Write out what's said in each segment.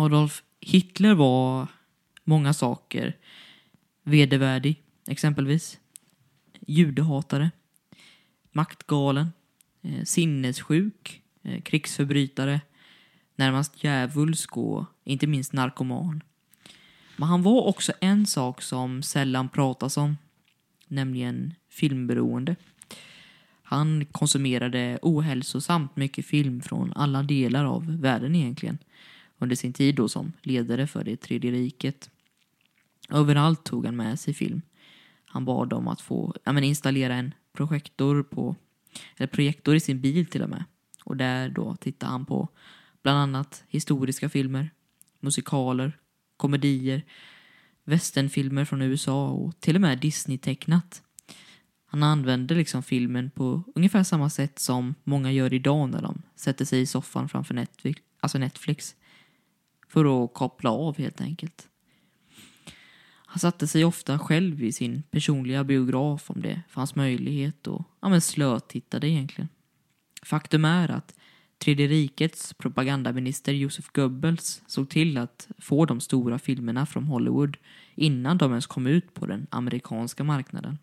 Adolf Hitler var många saker vedervärdig, exempelvis. Judehatare, maktgalen, eh, sinnessjuk, eh, krigsförbrytare, närmast djävulsk och inte minst narkoman. Men han var också en sak som sällan pratas om, nämligen filmberoende. Han konsumerade ohälsosamt mycket film från alla delar av världen egentligen under sin tid då som ledare för det tredje riket. Överallt tog han med sig film. Han bad dem att få ja, men installera en projektor, på, eller projektor i sin bil till och med. Och där då tittade han på bland annat historiska filmer, musikaler, komedier, västernfilmer från USA och till och med Disney-tecknat. Han använde liksom filmen på ungefär samma sätt som många gör idag när de sätter sig i soffan framför Netflix, alltså Netflix för att koppla av helt enkelt. Han satte sig ofta själv i sin personliga biograf om det fanns möjlighet och ja, men slötittade egentligen. Faktum är att Tredje rikets propagandaminister Josef Goebbels såg till att få de stora filmerna från Hollywood innan de ens kom ut på den amerikanska marknaden.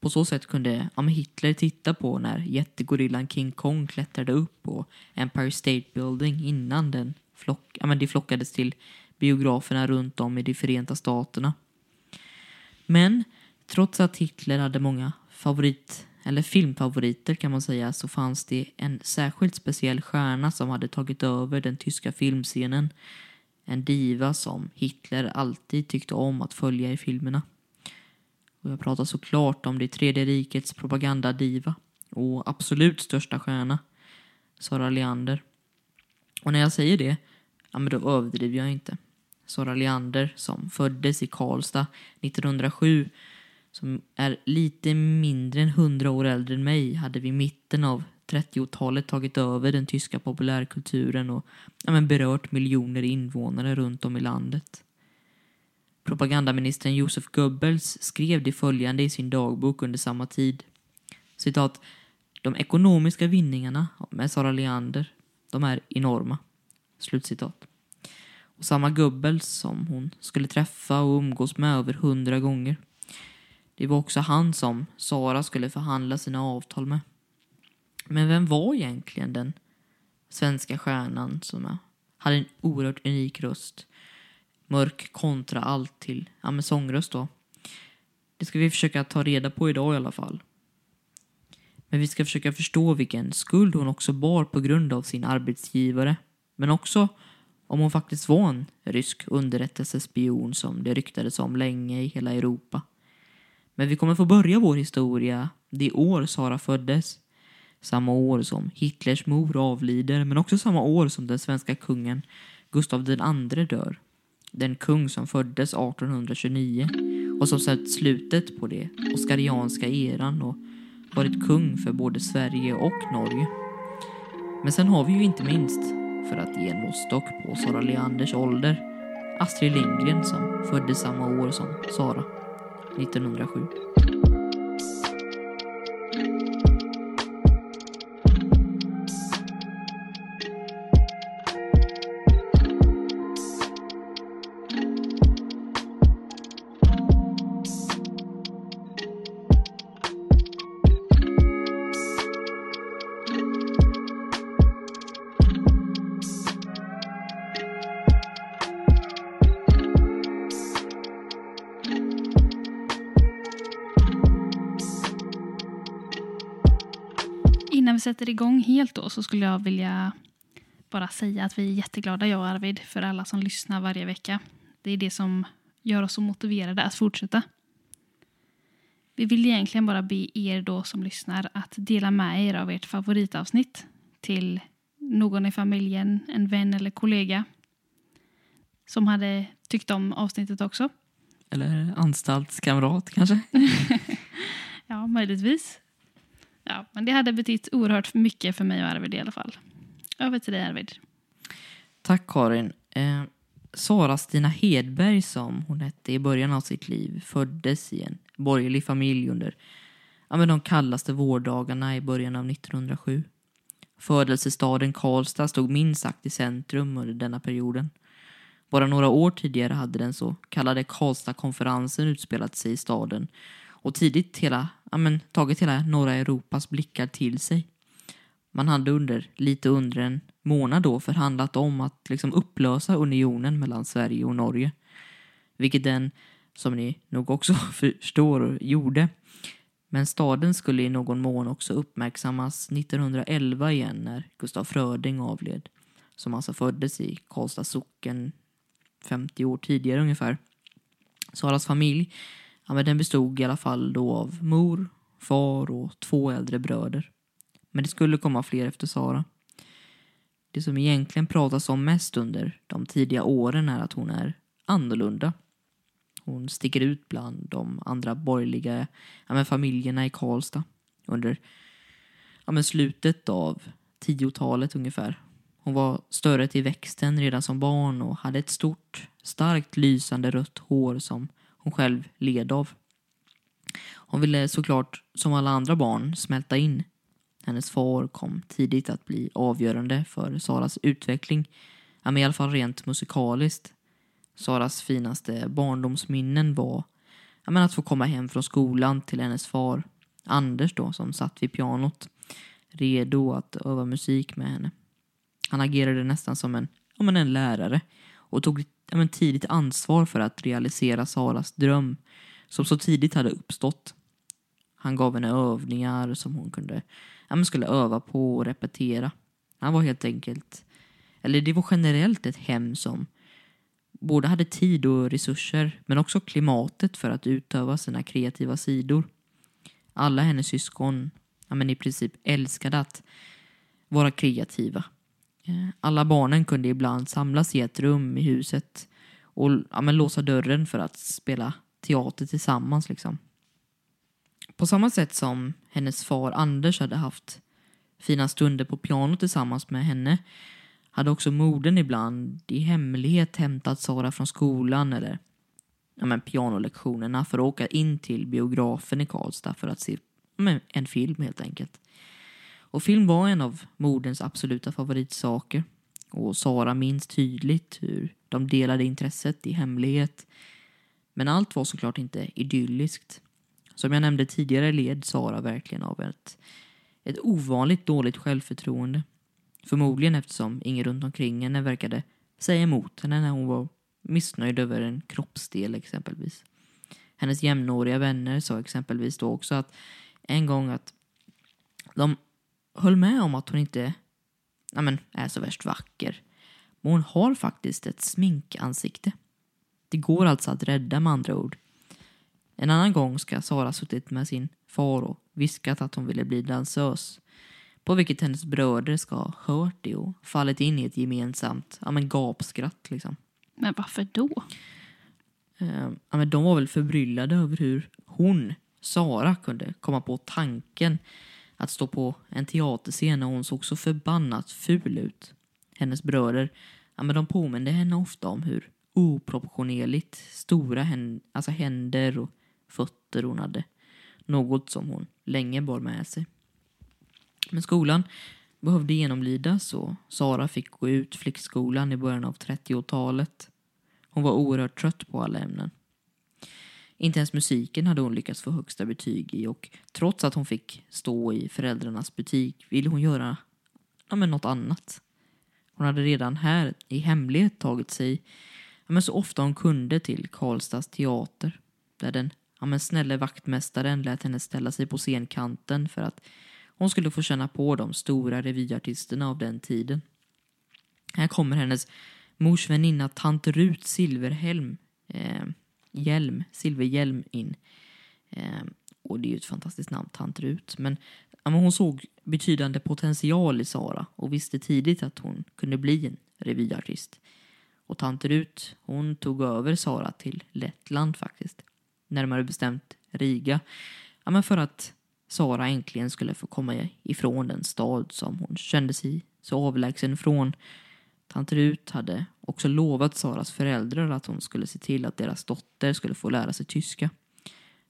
På så sätt kunde ja, Hitler titta på när jättegorillan King Kong klättrade upp på Empire State Building innan den flock, ja, men de flockades till biograferna runt om i de Förenta Staterna. Men trots att Hitler hade många favorit, eller filmfavoriter kan man säga, så fanns det en särskilt speciell stjärna som hade tagit över den tyska filmscenen. En diva som Hitler alltid tyckte om att följa i filmerna. Och jag pratar såklart om det tredje rikets propagandadiva och absolut största stjärna, Sara Leander. Och när jag säger det, ja men då överdriver jag inte. Sara Leander som föddes i Karlstad 1907 som är lite mindre än 100 år äldre än mig hade vid mitten av 30-talet tagit över den tyska populärkulturen och ja, men berört miljoner invånare runt om i landet. Propagandaministern Josef Goebbels skrev det följande i sin dagbok under samma tid. Citat. De ekonomiska vinningarna med Sara Leander, de är enorma. Slutcitat. Och samma Goebbels som hon skulle träffa och umgås med över hundra gånger. Det var också han som Sara skulle förhandla sina avtal med. Men vem var egentligen den svenska stjärnan som hade en oerhört unik röst? Mörk kontra allt till ja, med sångröst då. Det ska vi försöka ta reda på idag i alla fall. Men vi ska försöka förstå vilken skuld hon också bar på grund av sin arbetsgivare. Men också om hon faktiskt var en rysk underrättelsespion som det ryktades om länge i hela Europa. Men vi kommer få börja vår historia det år Sara föddes. Samma år som Hitlers mor avlider, men också samma år som den svenska kungen Gustav II dör. Den kung som föddes 1829 och som sett slutet på det oskarianska eran och varit kung för både Sverige och Norge. Men sen har vi ju inte minst, för att ge en måttstock på Sara Leanders ålder, Astrid Lindgren som föddes samma år som Sara, 1907. Vi sätter igång helt då så skulle jag vilja bara säga att vi är jätteglada, jag och Arvid, för alla som lyssnar varje vecka. Det är det som gör oss så motiverade att fortsätta. Vi vill egentligen bara be er då som lyssnar att dela med er av ert favoritavsnitt till någon i familjen, en vän eller kollega som hade tyckt om avsnittet också. Eller anstaltskamrat kanske? Ja, möjligtvis. Ja, men det hade betytt oerhört mycket för mig och Arvid i alla fall. Över till dig Arvid. Tack Karin. Eh, Sara-Stina Hedberg som hon hette i början av sitt liv föddes i en borgerlig familj under ja, men de kallaste vårdagarna i början av 1907. Födelsestaden Karlstad stod minst sagt i centrum under denna perioden. Bara några år tidigare hade den så kallade Karlstadkonferensen utspelat sig i staden och tidigt hela, ja men, tagit hela norra Europas blickar till sig. Man hade under lite under en månad då förhandlat om att liksom upplösa unionen mellan Sverige och Norge. Vilket den, som ni nog också förstår, gjorde. Men staden skulle i någon mån också uppmärksammas 1911 igen när Gustaf Fröding avled. Som alltså föddes i Karlstad socken 50 år tidigare ungefär. Saras familj, ja men den bestod i alla fall då av mor, far och två äldre bröder. Men det skulle komma fler efter Sara. Det som egentligen pratas om mest under de tidiga åren är att hon är annorlunda. Hon sticker ut bland de andra borgerliga ja, men familjerna i Karlstad under ja, men slutet av 10-talet ungefär. Hon var större till växten redan som barn och hade ett stort, starkt lysande rött hår som hon själv led av. Hon ville såklart, som alla andra barn, smälta in. Hennes far kom tidigt att bli avgörande för Saras utveckling, ja, men i alla fall rent musikaliskt. Saras finaste barndomsminnen var ja, men att få komma hem från skolan till hennes far, Anders då, som satt vid pianot, redo att öva musik med henne. Han agerade nästan som en, ja, men en lärare och tog men tidigt ansvar för att realisera Saras dröm som så tidigt hade uppstått. Han gav henne övningar som hon kunde, ja, men skulle öva på och repetera. Han var helt enkelt, eller det var generellt ett hem som både hade tid och resurser men också klimatet för att utöva sina kreativa sidor. Alla hennes syskon, ja, men i princip älskade att vara kreativa alla barnen kunde ibland samlas i ett rum i huset och ja, men låsa dörren för att spela teater tillsammans. Liksom. På samma sätt som hennes far Anders hade haft fina stunder på piano tillsammans med henne hade också modern ibland i hemlighet hämtat Sara från skolan eller ja, men pianolektionerna för att åka in till biografen i Karlstad för att se men, en film helt enkelt. Och film var en av moderns absoluta favoritsaker. Och Sara minns tydligt hur de delade intresset i hemlighet. Men allt var såklart inte idylliskt. Som jag nämnde tidigare led Sara verkligen av ett, ett ovanligt dåligt självförtroende. Förmodligen eftersom ingen runt omkring henne verkade säga emot henne när hon var missnöjd över en kroppsdel exempelvis. Hennes jämnåriga vänner sa exempelvis då också att en gång att de höll med om att hon inte ja, men, är så värst vacker. Men hon har faktiskt ett sminkansikte. Det går alltså att rädda med andra ord. En annan gång ska Sara suttit med sin far och viskat att hon ville bli dansös. På vilket hennes bröder ska ha hört det och fallit in i ett gemensamt ja, men gapskratt. Liksom. Men varför då? Uh, ja, men de var väl förbryllade över hur hon, Sara, kunde komma på tanken att stå på en teaterscen när hon såg så förbannat ful ut. Hennes bröder, ja men de påminde henne ofta om hur oproportionerligt stora hän alltså händer och fötter hon hade. Något som hon länge bar med sig. Men skolan behövde genomlidas och Sara fick gå ut flickskolan i början av 30-talet. Hon var oerhört trött på alla ämnen. Inte ens musiken hade hon lyckats få högsta betyg i och trots att hon fick stå i föräldrarnas butik ville hon göra ja, men något annat. Hon hade redan här i hemlighet tagit sig ja, men så ofta hon kunde till Karlstads teater där den ja, men snälle vaktmästaren lät henne ställa sig på scenkanten för att hon skulle få känna på de stora revyartisterna av den tiden. Här kommer hennes mors väninna tant Rut Silverhelm eh, hjälm, silverhjälm in. Eh, och det är ju ett fantastiskt namn, Tant Rut. Men, ja, hon såg betydande potential i Sara och visste tidigt att hon kunde bli en revyartist. Och tant Rut, hon tog över Sara till Lettland faktiskt. Närmare bestämt Riga. Ja, men för att Sara äntligen skulle få komma ifrån den stad som hon kände sig så avlägsen från Tant Rut hade också lovat Saras föräldrar att hon skulle se till att deras dotter skulle få lära sig tyska.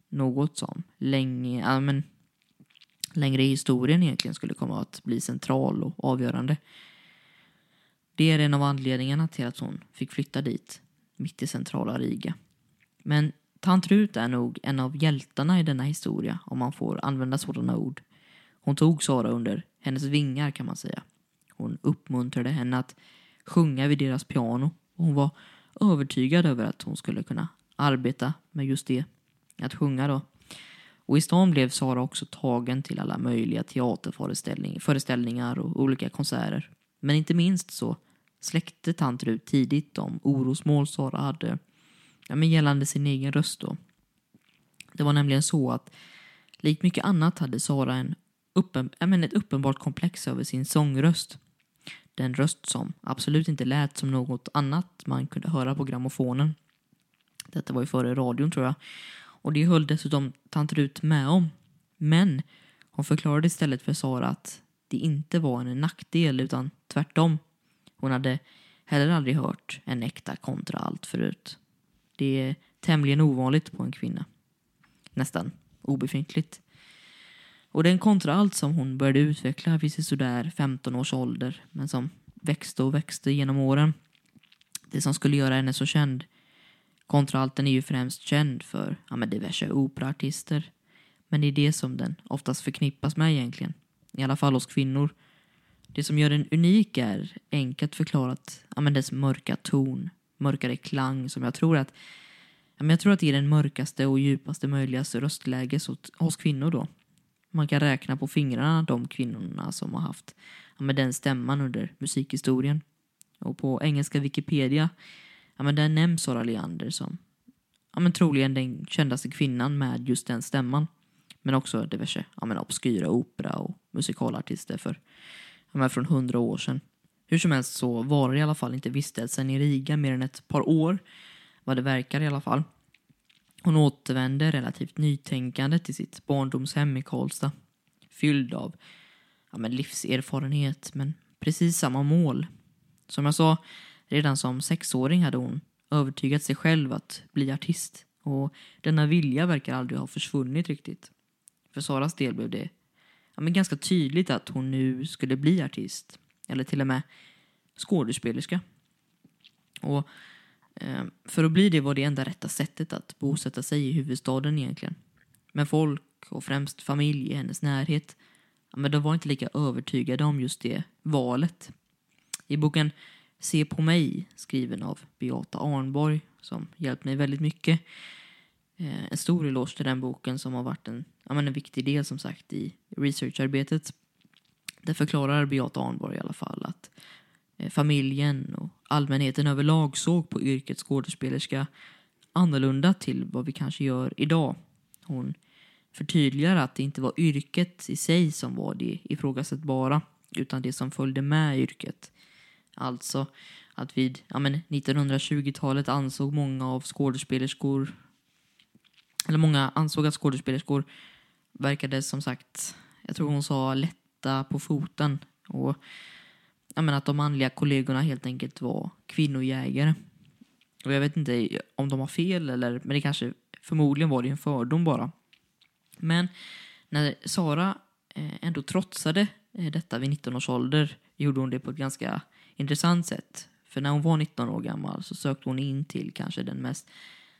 Något som länge, ja, men, längre i historien egentligen skulle komma att bli central och avgörande. Det är en av anledningarna till att hon fick flytta dit, mitt i centrala Riga. Men tant Rut är nog en av hjältarna i denna historia, om man får använda sådana ord. Hon tog Sara under hennes vingar kan man säga. Hon uppmuntrade henne att sjunga vid deras piano och hon var övertygad över att hon skulle kunna arbeta med just det, att sjunga då. Och i stan blev Sara också tagen till alla möjliga teaterföreställningar och olika konserter. Men inte minst så släckte tant Rut tidigt de orosmål Sara hade ja, men gällande sin egen röst då. Det var nämligen så att likt mycket annat hade Sara en uppen, ja, men ett uppenbart komplex över sin sångröst. Den röst som absolut inte lät som något annat man kunde höra på grammofonen. Detta var ju före radion tror jag. Och det höll dessutom tant Rut med om. Men hon förklarade istället för Sara att det inte var en nackdel utan tvärtom. Hon hade heller aldrig hört en äkta kontra allt förut. Det är tämligen ovanligt på en kvinna. Nästan obefintligt. Och den kontraalt som hon började utveckla vid sådär 15 års ålder men som växte och växte genom åren. Det som skulle göra henne så känd. Kontraalten är ju främst känd för ja, men diverse operaartister. Men det är det som den oftast förknippas med egentligen. I alla fall hos kvinnor. Det som gör den unik är enkelt förklarat ja, men dess mörka ton, mörkare klang som jag tror att ja, men jag tror att det är den mörkaste och djupaste möjliga röstläge hos kvinnor då. Man kan räkna på fingrarna de kvinnorna som har haft ja, med den stämman under musikhistorien. Och på engelska Wikipedia, ja, men där nämns Sara Leander som ja, men troligen den kändaste kvinnan med just den stämman. Men också diverse ja, men obskyra opera och musikalartister för, ja, men från hundra år sedan. Hur som helst så var det i alla fall inte vistelsen i Riga mer än ett par år, vad det verkar i alla fall. Hon återvände relativt nytänkande till sitt barndomshem i Karlstad. Fylld av ja, men livserfarenhet, men precis samma mål. Som jag sa, redan som sexåring hade hon övertygat sig själv att bli artist. Och denna vilja verkar aldrig ha försvunnit riktigt. För Saras del blev det ja, men ganska tydligt att hon nu skulle bli artist. Eller till och med skådespelerska. Och Eh, för att bli det var det enda rätta sättet att bosätta sig i huvudstaden egentligen. Men folk, och främst familj i hennes närhet, men de var inte lika övertygade om just det valet. I boken Se på mig, skriven av Beata Arnborg, som hjälpt mig väldigt mycket. Eh, en stor eloge till den boken som har varit en, men en viktig del som sagt i researcharbetet. Det förklarar Beata Arnborg i alla fall att Eh, familjen och allmänheten överlag såg på yrket skådespelerska annorlunda till vad vi kanske gör idag. Hon förtydligar att det inte var yrket i sig som var det ifrågasättbara utan det som följde med yrket. Alltså att vid ja 1920-talet ansåg många av skådespelerskor eller många ansåg att skådespelerskor verkade som sagt, jag tror hon sa lätta på foten och ja, men att de manliga kollegorna helt enkelt var kvinnojägare. Och jag vet inte om de har fel eller, men det kanske, förmodligen var det en fördom bara. Men när Sara eh, ändå trotsade eh, detta vid 19 års ålder gjorde hon det på ett ganska intressant sätt. För när hon var 19 år gammal så sökte hon in till kanske den mest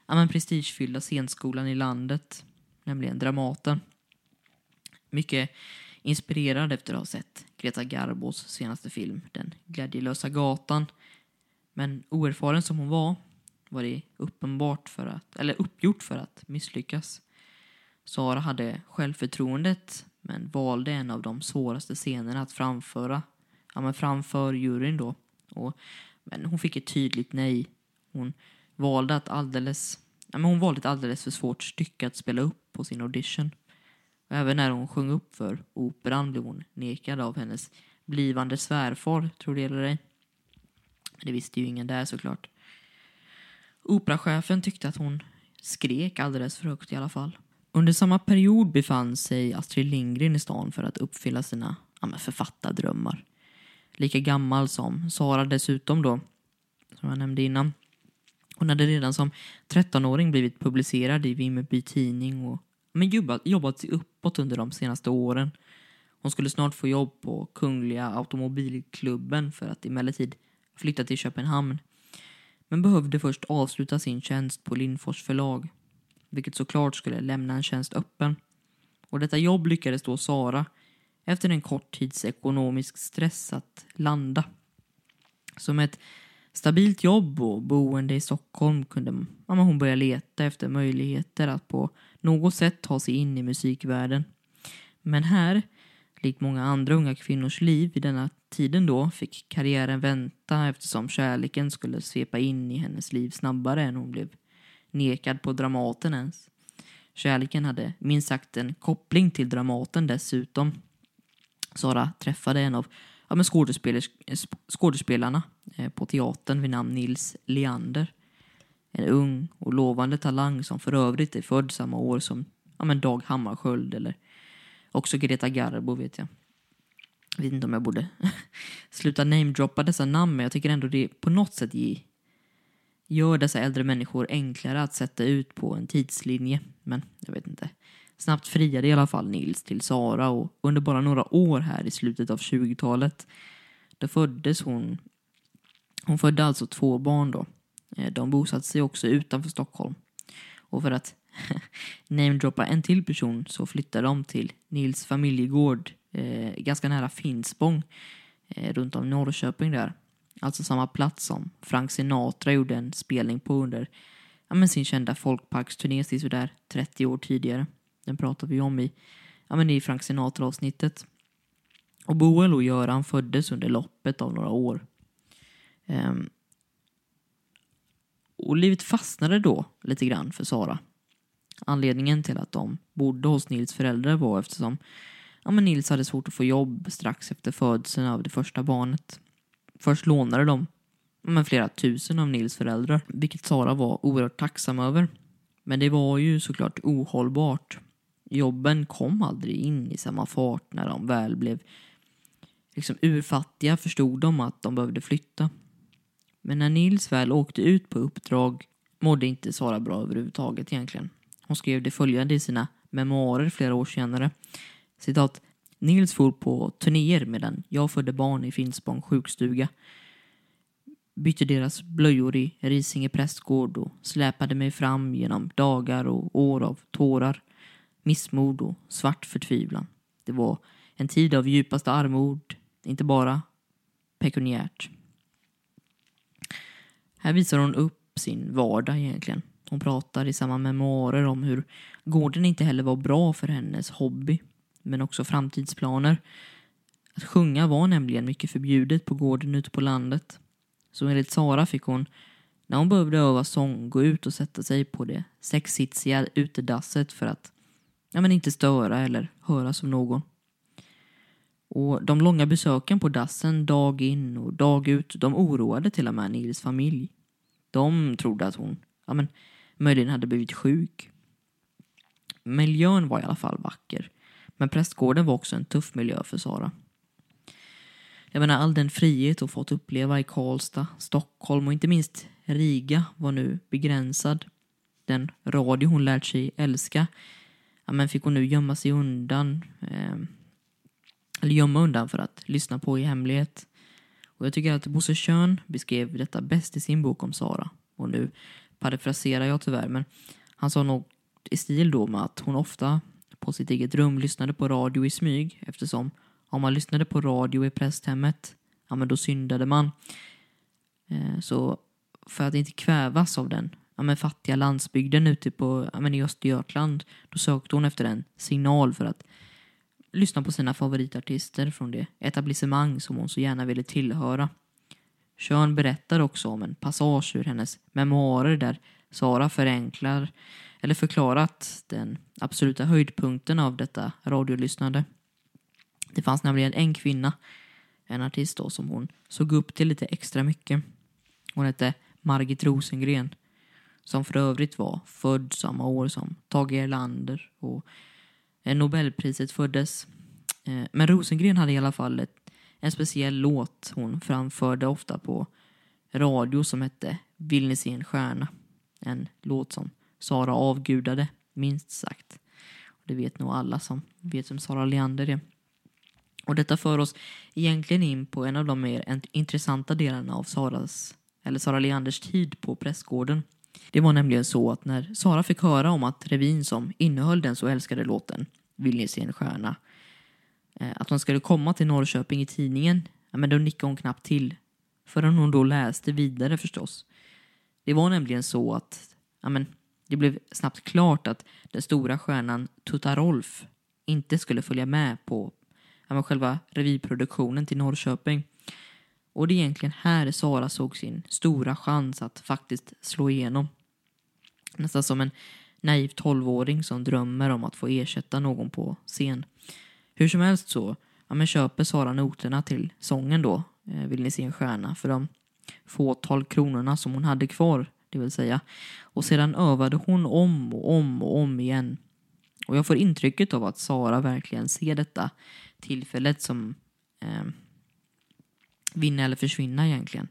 ja, men prestigefyllda scenskolan i landet, nämligen Dramaten. Mycket inspirerad efter att ha sett Greta Garbos senaste film, Den glädjelösa gatan. Men oerfaren som hon var, var det uppenbart för att, eller uppgjort för att misslyckas. Sara hade självförtroendet, men valde en av de svåraste scenerna att framföra, ja men framför juryn då. Och, men hon fick ett tydligt nej. Hon valde att alldeles, ja men hon valde ett alldeles för svårt stycke att spela upp på sin audition. Även när hon sjöng upp för operan blev hon nekad av hennes blivande svärfar, tror det eller ej. Det visste ju ingen där såklart. Operachefen tyckte att hon skrek alldeles för högt i alla fall. Under samma period befann sig Astrid Lindgren i stan för att uppfylla sina ja, författardrömmar. Lika gammal som Sara dessutom då, som jag nämnde innan. Hon hade redan som 13-åring blivit publicerad i Vimmerby Tidning och men jobbat, jobbat sig uppåt under de senaste åren. Hon skulle snart få jobb på Kungliga Automobilklubben för att emellertid flytta till Köpenhamn. Men behövde först avsluta sin tjänst på Lindfors förlag, vilket såklart skulle lämna en tjänst öppen. Och detta jobb lyckades då Sara, efter en kort tids ekonomisk stress, att landa. Som ett stabilt jobb och boende i Stockholm kunde hon börja leta efter möjligheter att på något sätt ta sig in i musikvärlden. Men här, likt många andra unga kvinnors liv i denna tiden då, fick karriären vänta eftersom kärleken skulle svepa in i hennes liv snabbare än hon blev nekad på Dramaten ens. Kärleken hade minst sagt en koppling till Dramaten dessutom. Sara träffade en av ja, men skådespelarna eh, på teatern vid namn Nils Leander. En ung och lovande talang som för övrigt är född samma år som ja, men Dag Hammarskjöld eller också Greta Garbo vet jag. Jag vet inte om jag borde sluta namedroppa dessa namn men jag tycker ändå det på något sätt ge, gör dessa äldre människor enklare att sätta ut på en tidslinje. Men jag vet inte. Snabbt friade i alla fall Nils till Sara och under bara några år här i slutet av 20-talet då föddes hon. Hon födde alltså två barn då. Eh, de bosatte sig också utanför Stockholm. Och för att namedroppa en till person så flyttade de till Nils familjegård eh, ganska nära Finspång eh, runt om Norrköping där. Alltså samma plats som Frank Sinatra gjorde en spelning på under ja, men sin kända folkparksturné sådär 30 år tidigare. Den pratar vi om i, ja, men i Frank Sinatra-avsnittet. Och Boel och Göran föddes under loppet av några år. Um, och livet fastnade då lite grann för Sara. Anledningen till att de bodde hos Nils föräldrar var eftersom ja, men Nils hade svårt att få jobb strax efter födseln av det första barnet. Först lånade de ja, men flera tusen av Nils föräldrar, vilket Sara var oerhört tacksam över. Men det var ju såklart ohållbart. Jobben kom aldrig in i samma fart när de väl blev liksom urfattiga förstod de att de behövde flytta. Men när Nils väl åkte ut på uppdrag mådde inte Sara bra överhuvudtaget egentligen. Hon skrev det följande i sina memoarer flera år senare. Citat. Nils for på turnéer medan jag födde barn i Finspång sjukstuga. Bytte deras blöjor i Risinge prästgård och släpade mig fram genom dagar och år av tårar, missmod och svart förtvivlan. Det var en tid av djupaste armod, inte bara pekuniärt. Här visar hon upp sin vardag egentligen. Hon pratar i samma memoarer om hur gården inte heller var bra för hennes hobby, men också framtidsplaner. Att sjunga var nämligen mycket förbjudet på gården ute på landet. Så enligt Sara fick hon, när hon behövde öva sång, gå ut och sätta sig på det sexsitsiga utedasset för att ja, men inte störa eller höras av någon. Och de långa besöken på dassen dag in och dag ut, de oroade till och med Nils familj. De trodde att hon ja, men, möjligen hade blivit sjuk. Miljön var i alla fall vacker. Men prästgården var också en tuff miljö för Sara. Jag menar, all den frihet hon fått uppleva i Karlstad, Stockholm och inte minst Riga var nu begränsad. Den radio hon lärt sig älska, ja, men fick hon nu gömma sig undan. Eh, eller gömma undan för att lyssna på i hemlighet. Och jag tycker att Bosse Schön beskrev detta bäst i sin bok om Sara. Och nu parafraserar jag tyvärr, men han sa nog i stil då med att hon ofta på sitt eget rum lyssnade på radio i smyg eftersom om man lyssnade på radio i prästhemmet, ja men då syndade man. Eh, så för att inte kvävas av den ja, men fattiga landsbygden ute på, ja, men i Östergötland, då sökte hon efter en signal för att lyssna på sina favoritartister från det etablissemang som hon så gärna ville tillhöra. Schön berättar också om en passage ur hennes memoarer där Sara förenklar eller förklarat den absoluta höjdpunkten av detta radiolyssnande. Det fanns nämligen en kvinna, en artist då, som hon såg upp till lite extra mycket. Hon hette Margit Rosengren, som för övrigt var född samma år som Tage Erlander och Eh, Nobelpriset föddes. Eh, men Rosengren hade i alla fall ett en speciell låt hon framförde ofta på radio som hette Vill ni se en stjärna? En låt som Sara avgudade, minst sagt. Det vet nog alla som vet vem Sara Leander är. Och detta för oss egentligen in på en av de mer intressanta delarna av Saras, eller Sara Leanders tid på prästgården. Det var nämligen så att när Sara fick höra om att revyn som innehöll den så älskade låten vill ni se en stjärna? Eh, att hon skulle komma till Norrköping i tidningen, ja, men då nickade hon knappt till. Förrän hon då läste vidare förstås. Det var nämligen så att ja, men, det blev snabbt klart att den stora stjärnan Tutta Rolf inte skulle följa med på ja, men själva revyproduktionen till Norrköping. Och det är egentligen här Sara såg sin stora chans att faktiskt slå igenom. Nästan som en naiv tolvåring som drömmer om att få ersätta någon på scen. Hur som helst så ja, men köper Sara noterna till sången då, eh, Vill ni se en stjärna, för de fåtal kronorna som hon hade kvar, det vill säga. Och sedan övade hon om och om och om igen. Och jag får intrycket av att Sara verkligen ser detta tillfället som eh, vinna eller försvinna egentligen.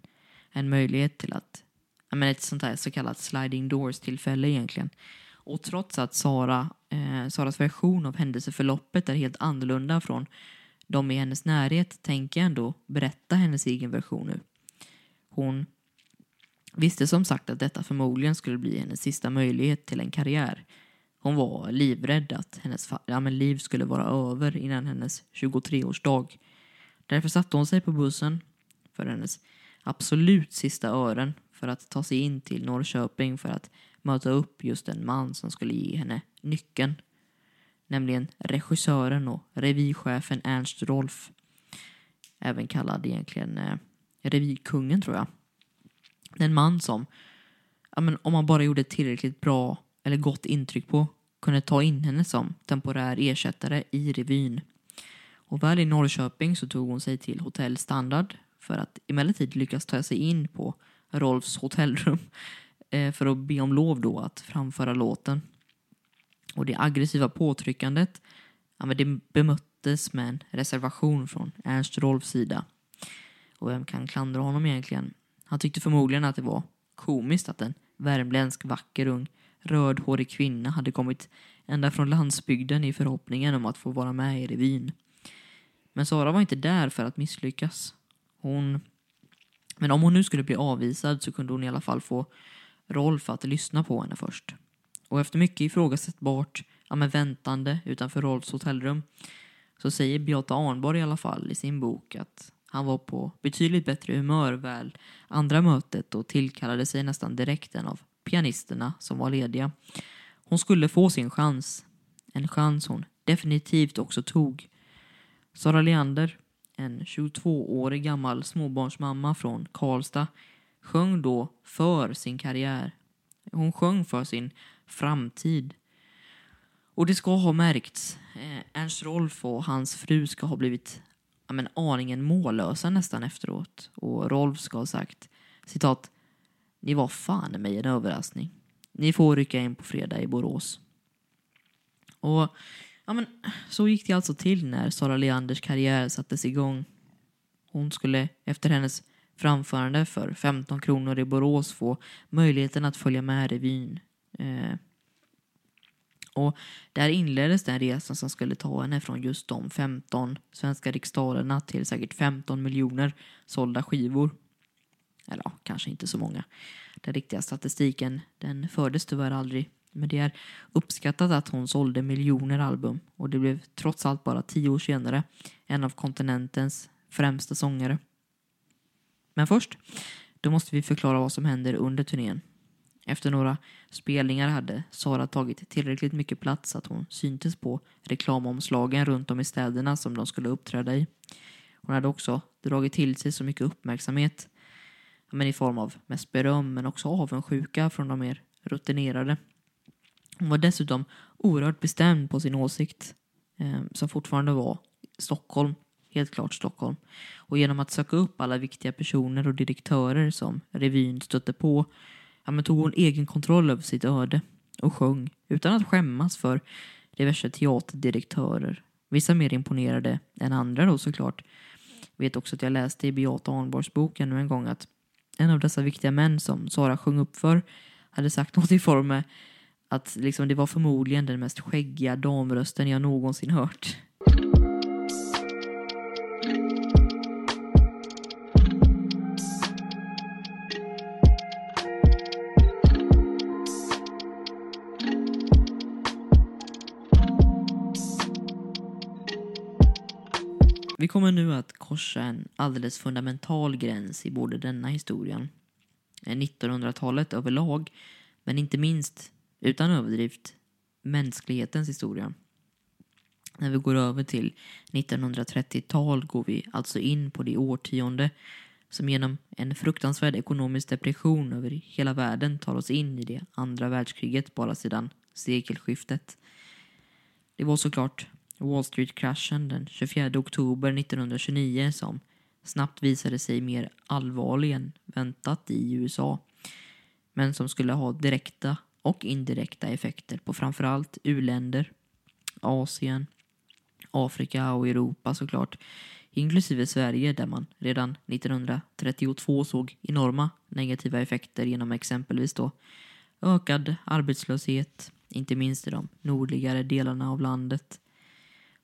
En möjlighet till att, ja men ett sånt här så kallat sliding doors tillfälle egentligen. Och trots att Sara, eh, Saras version av händelseförloppet är helt annorlunda från de i hennes närhet tänker jag ändå berätta hennes egen version nu. Hon visste som sagt att detta förmodligen skulle bli hennes sista möjlighet till en karriär. Hon var livrädd att hennes ja, liv skulle vara över innan hennes 23-årsdag. Därför satte hon sig på bussen för hennes absolut sista ören för att ta sig in till Norrköping för att möta upp just en man som skulle ge henne nyckeln. Nämligen regissören och revychefen Ernst Rolf. Även kallad egentligen eh, revykungen tror jag. En man som, ja, men om man bara gjorde ett tillräckligt bra eller gott intryck på, kunde ta in henne som temporär ersättare i revyn. Och väl i Norrköping så tog hon sig till Hotell Standard för att emellertid lyckas ta sig in på Rolfs hotellrum Eh, för att be om lov då att framföra låten. Och det aggressiva påtryckandet ja, men det bemöttes med en reservation från Ernst Rolfs sida. Och vem kan klandra honom egentligen? Han tyckte förmodligen att det var komiskt att en värmländsk vacker ung rödhårig kvinna hade kommit ända från landsbygden i förhoppningen om att få vara med i revyn. Men Sara var inte där för att misslyckas. Hon... Men om hon nu skulle bli avvisad så kunde hon i alla fall få Rolf att lyssna på henne först. Och efter mycket ifrågasättbart, ja men väntande utanför Rolfs hotellrum så säger Beata Arnborg i alla fall i sin bok att han var på betydligt bättre humör väl andra mötet och tillkallade sig nästan direkt en av pianisterna som var lediga. Hon skulle få sin chans. En chans hon definitivt också tog. Sara Leander, en 22-årig gammal småbarnsmamma från Karlstad, sjöng då för sin karriär. Hon sjöng för sin framtid. Och det ska ha märkts. Eh, Ernst Rolf och hans fru ska ha blivit ja, men, aningen mållösa nästan efteråt. Och Rolf ska ha sagt citat Ni var fan mig en överraskning. Ni får rycka in på fredag i Borås. Och ja, men, så gick det alltså till när Sara Leanders karriär sattes igång. Hon skulle efter hennes framförande för 15 kronor i Borås få möjligheten att följa med revyn. Eh, och där inleddes den resan som skulle ta henne från just de 15 svenska riksdalerna till säkert 15 miljoner sålda skivor. Eller ja, kanske inte så många. Den riktiga statistiken den fördes tyvärr aldrig. Men det är uppskattat att hon sålde miljoner album och det blev trots allt bara tio år senare en av kontinentens främsta sångare. Men först, då måste vi förklara vad som händer under turnén. Efter några spelningar hade Sara tagit tillräckligt mycket plats att hon syntes på reklamomslagen runt om i städerna som de skulle uppträda i. Hon hade också dragit till sig så mycket uppmärksamhet men i form av mest beröm men också avundsjuka från de mer rutinerade. Hon var dessutom oerhört bestämd på sin åsikt eh, som fortfarande var Stockholm, helt klart Stockholm. Och genom att söka upp alla viktiga personer och direktörer som revyn stötte på ja, men tog hon egen kontroll över sitt öde och sjöng utan att skämmas för diverse teaterdirektörer. Vissa mer imponerade än andra då såklart. Jag vet också att jag läste i Beata Arnborgs bok ännu en gång att en av dessa viktiga män som Sara sjöng upp för hade sagt något i form med att liksom, det var förmodligen den mest skäggiga damrösten jag någonsin hört. Vi kommer nu att korsa en alldeles fundamental gräns i både denna historien, eh, 1900-talet överlag, men inte minst, utan överdrift, mänsklighetens historia. När vi går över till 1930-tal går vi alltså in på det årtionde som genom en fruktansvärd ekonomisk depression över hela världen tar oss in i det andra världskriget bara sedan sekelskiftet. Det var såklart Wall Street-kraschen den 24 oktober 1929 som snabbt visade sig mer allvarlig än väntat i USA men som skulle ha direkta och indirekta effekter på framförallt u-länder, Asien, Afrika och Europa såklart inklusive Sverige där man redan 1932 såg enorma negativa effekter genom exempelvis då ökad arbetslöshet, inte minst i de nordligare delarna av landet,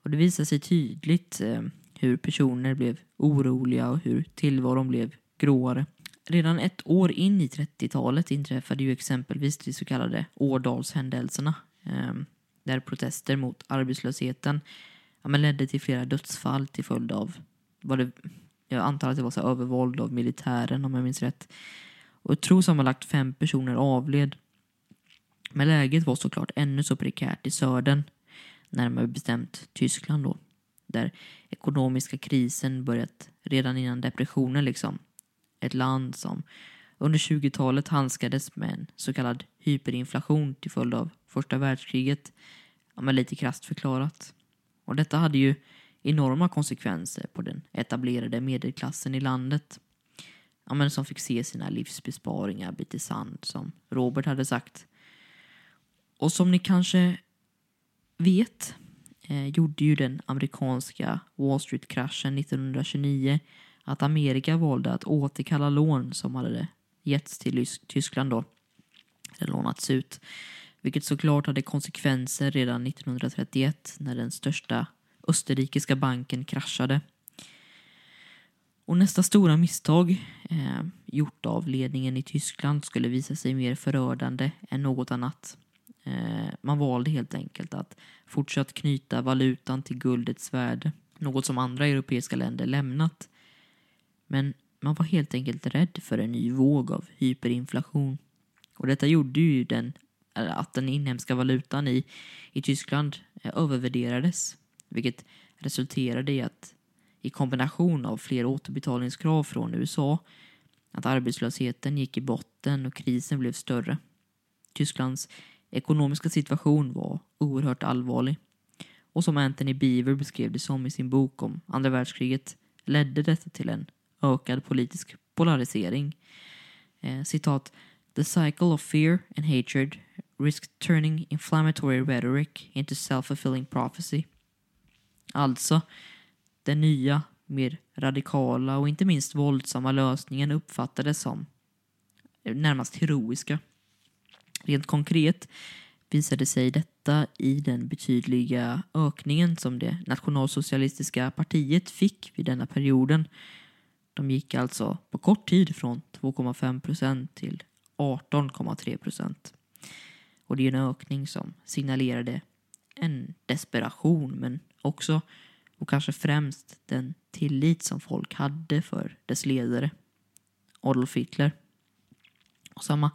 och det visar sig tydligt eh, hur personer blev oroliga och hur tillvaron blev gråare. Redan ett år in i 30-talet inträffade ju exempelvis de så kallade Årdalshändelserna eh, där protester mot arbetslösheten ja, men ledde till flera dödsfall till följd av vad det, jag antar att det var så övervåld av militären om jag minns rätt. Och jag tror sammanlagt fem personer avled. Men läget var såklart ännu så prekärt i södern närmare bestämt Tyskland då, där ekonomiska krisen börjat redan innan depressionen liksom. Ett land som under 20-talet handskades med en så kallad hyperinflation till följd av första världskriget, ja, men lite krasst förklarat. Och detta hade ju enorma konsekvenser på den etablerade medelklassen i landet. Ja, men som fick se sina livsbesparingar bli till sand, som Robert hade sagt. Och som ni kanske vet eh, gjorde ju den amerikanska Wall Street-kraschen 1929 att Amerika valde att återkalla lån som hade getts till Tyskland då, eller lånats ut. Vilket såklart hade konsekvenser redan 1931 när den största österrikiska banken kraschade. Och nästa stora misstag eh, gjort av ledningen i Tyskland skulle visa sig mer förödande än något annat. Eh, man valde helt enkelt att fortsatt knyta valutan till guldets värde, något som andra europeiska länder lämnat. Men man var helt enkelt rädd för en ny våg av hyperinflation. Och detta gjorde ju den, att den inhemska valutan i, i Tyskland eh, övervärderades, vilket resulterade i att i kombination av fler återbetalningskrav från USA att arbetslösheten gick i botten och krisen blev större. Tysklands ekonomiska situation var oerhört allvarlig. Och som Anthony Beaver beskrev det som i sin bok om andra världskriget ledde detta till en ökad politisk polarisering. Eh, citat The cycle of fear and hatred risked turning inflammatory rhetoric into self-fulfilling prophecy. Alltså, den nya, mer radikala och inte minst våldsamma lösningen uppfattades som närmast heroiska. Rent konkret visade sig detta i den betydliga ökningen som det nationalsocialistiska partiet fick vid denna perioden. De gick alltså på kort tid från 2,5 procent till 18,3 procent. Och det är en ökning som signalerade en desperation men också och kanske främst den tillit som folk hade för dess ledare Adolf Hitler. Och samma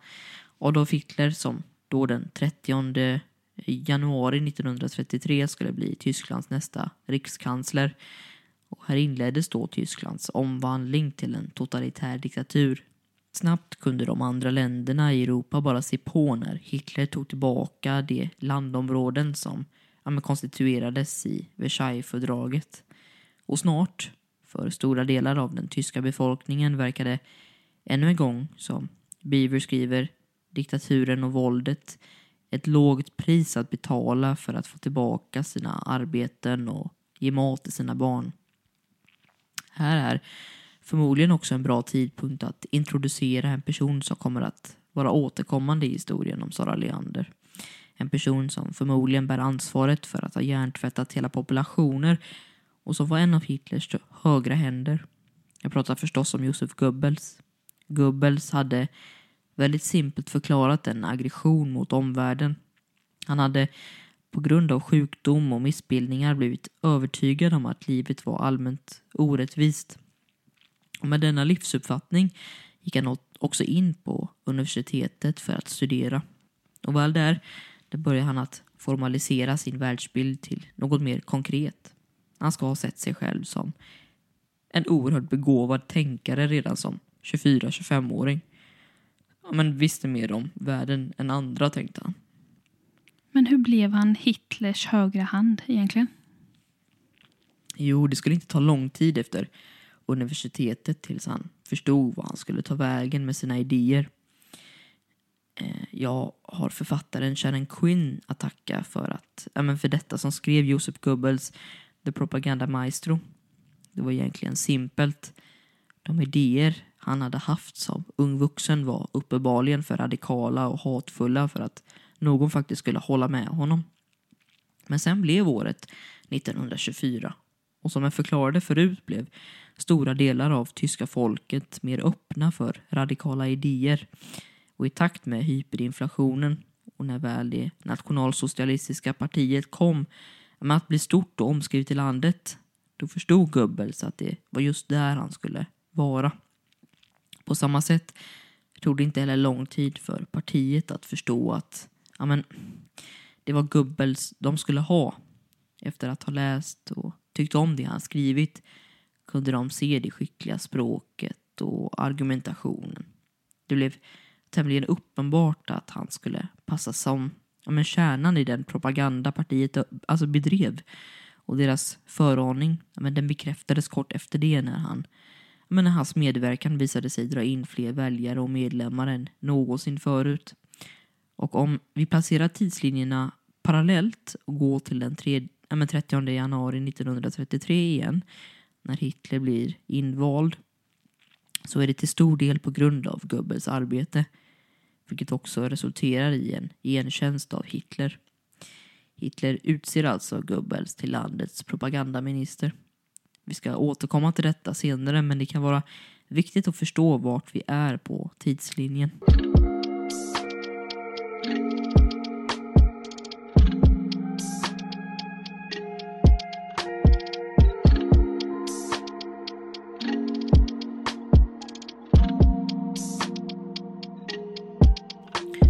Adolf Hitler som då den 30 januari 1933 skulle bli Tysklands nästa rikskansler. Och här inleddes då Tysklands omvandling till en totalitär diktatur. Snabbt kunde de andra länderna i Europa bara se på när Hitler tog tillbaka de landområden som ja, konstituerades i Versaillesfördraget. Och snart, för stora delar av den tyska befolkningen, verkade ännu en gång, som Beaver skriver, diktaturen och våldet ett lågt pris att betala för att få tillbaka sina arbeten och ge mat till sina barn. Här är förmodligen också en bra tidpunkt att introducera en person som kommer att vara återkommande i historien om Sara Leander. En person som förmodligen bär ansvaret för att ha hjärntvättat hela populationer och som var en av Hitlers högra händer. Jag pratar förstås om Josef Goebbels. Goebbels hade väldigt simpelt förklarat en aggression mot omvärlden. Han hade på grund av sjukdom och missbildningar blivit övertygad om att livet var allmänt orättvist. Och med denna livsuppfattning gick han också in på universitetet för att studera. Och väl där, där började han att formalisera sin världsbild till något mer konkret. Han ska ha sett sig själv som en oerhört begåvad tänkare redan som 24-25-åring. Ja, men visste mer om världen än andra, tänkte han. Men hur blev han Hitlers högra hand egentligen? Jo, det skulle inte ta lång tid efter universitetet tills han förstod vad han skulle ta vägen med sina idéer. Eh, jag har författaren Sharon Quinn att tacka för, att, ja, men för detta som skrev Josef Goebbels The Propaganda Maestro. Det var egentligen simpelt. De idéer han hade haft som ung vuxen var uppenbarligen för radikala och hatfulla för att någon faktiskt skulle hålla med honom. Men sen blev året 1924 och som jag förklarade förut blev stora delar av tyska folket mer öppna för radikala idéer och i takt med hyperinflationen och när väl det nationalsocialistiska partiet kom med att bli stort och omskrivet i landet då förstod Goebbels att det var just där han skulle vara. På samma sätt tog det inte heller lång tid för partiet att förstå att ja, men, det var Goebbels de skulle ha. Efter att ha läst och tyckt om det han skrivit kunde de se det skickliga språket och argumentationen. Det blev tämligen uppenbart att han skulle passa som ja, men kärnan i den propaganda partiet alltså bedrev. Och deras föraning ja, men den bekräftades kort efter det när han men när hans medverkan visade sig dra in fler väljare och medlemmar än någonsin förut. Och om vi placerar tidslinjerna parallellt och går till den 3, äh, 30 januari 1933 igen, när Hitler blir invald, så är det till stor del på grund av Goebbels arbete, vilket också resulterar i en gentjänst av Hitler. Hitler utser alltså Goebbels till landets propagandaminister. Vi ska återkomma till detta senare men det kan vara viktigt att förstå vart vi är på tidslinjen.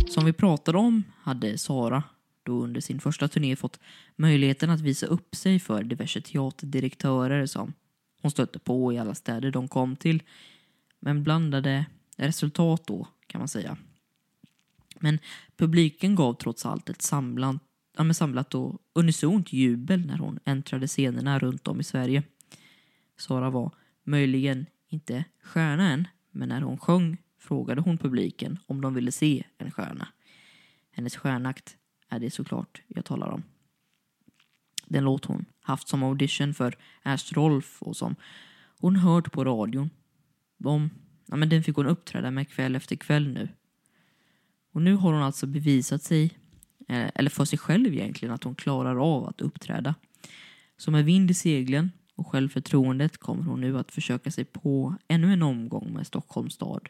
Som vi pratade om hade Sara då under sin första turné fått möjligheten att visa upp sig för diverse teaterdirektörer som hon stötte på i alla städer de kom till. Men blandade resultat då, kan man säga. Men publiken gav trots allt ett samlat, ja, samlat och unisont jubel när hon äntrade scenerna runt om i Sverige. Sara var möjligen inte stjärna än, men när hon sjöng frågade hon publiken om de ville se en stjärna. Hennes stjärnakt är det såklart jag talar om. Den låt hon haft som audition för Ernst Rolf och som hon hört på radion. De, ja, men den fick hon uppträda med kväll efter kväll nu. Och nu har hon alltså bevisat sig, eh, eller för sig själv egentligen, att hon klarar av att uppträda. Så med vind i seglen och självförtroendet kommer hon nu att försöka sig på ännu en omgång med Stockholms stad.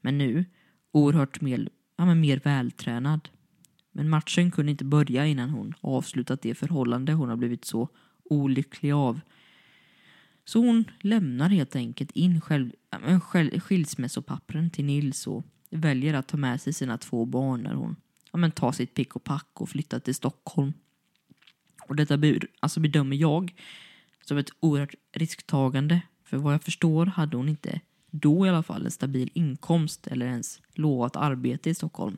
Men nu oerhört mer, ja, men mer vältränad men matchen kunde inte börja innan hon avslutat det förhållande hon har blivit så olycklig av. Så hon lämnar helt enkelt in själv, själv, skilsmässopappren till Nils och väljer att ta med sig sina två barn när hon ja, men tar sitt pick och pack och flyttar till Stockholm. Och detta alltså bedömer jag som ett oerhört risktagande. För vad jag förstår hade hon inte då i alla fall en stabil inkomst eller ens lovat arbete i Stockholm.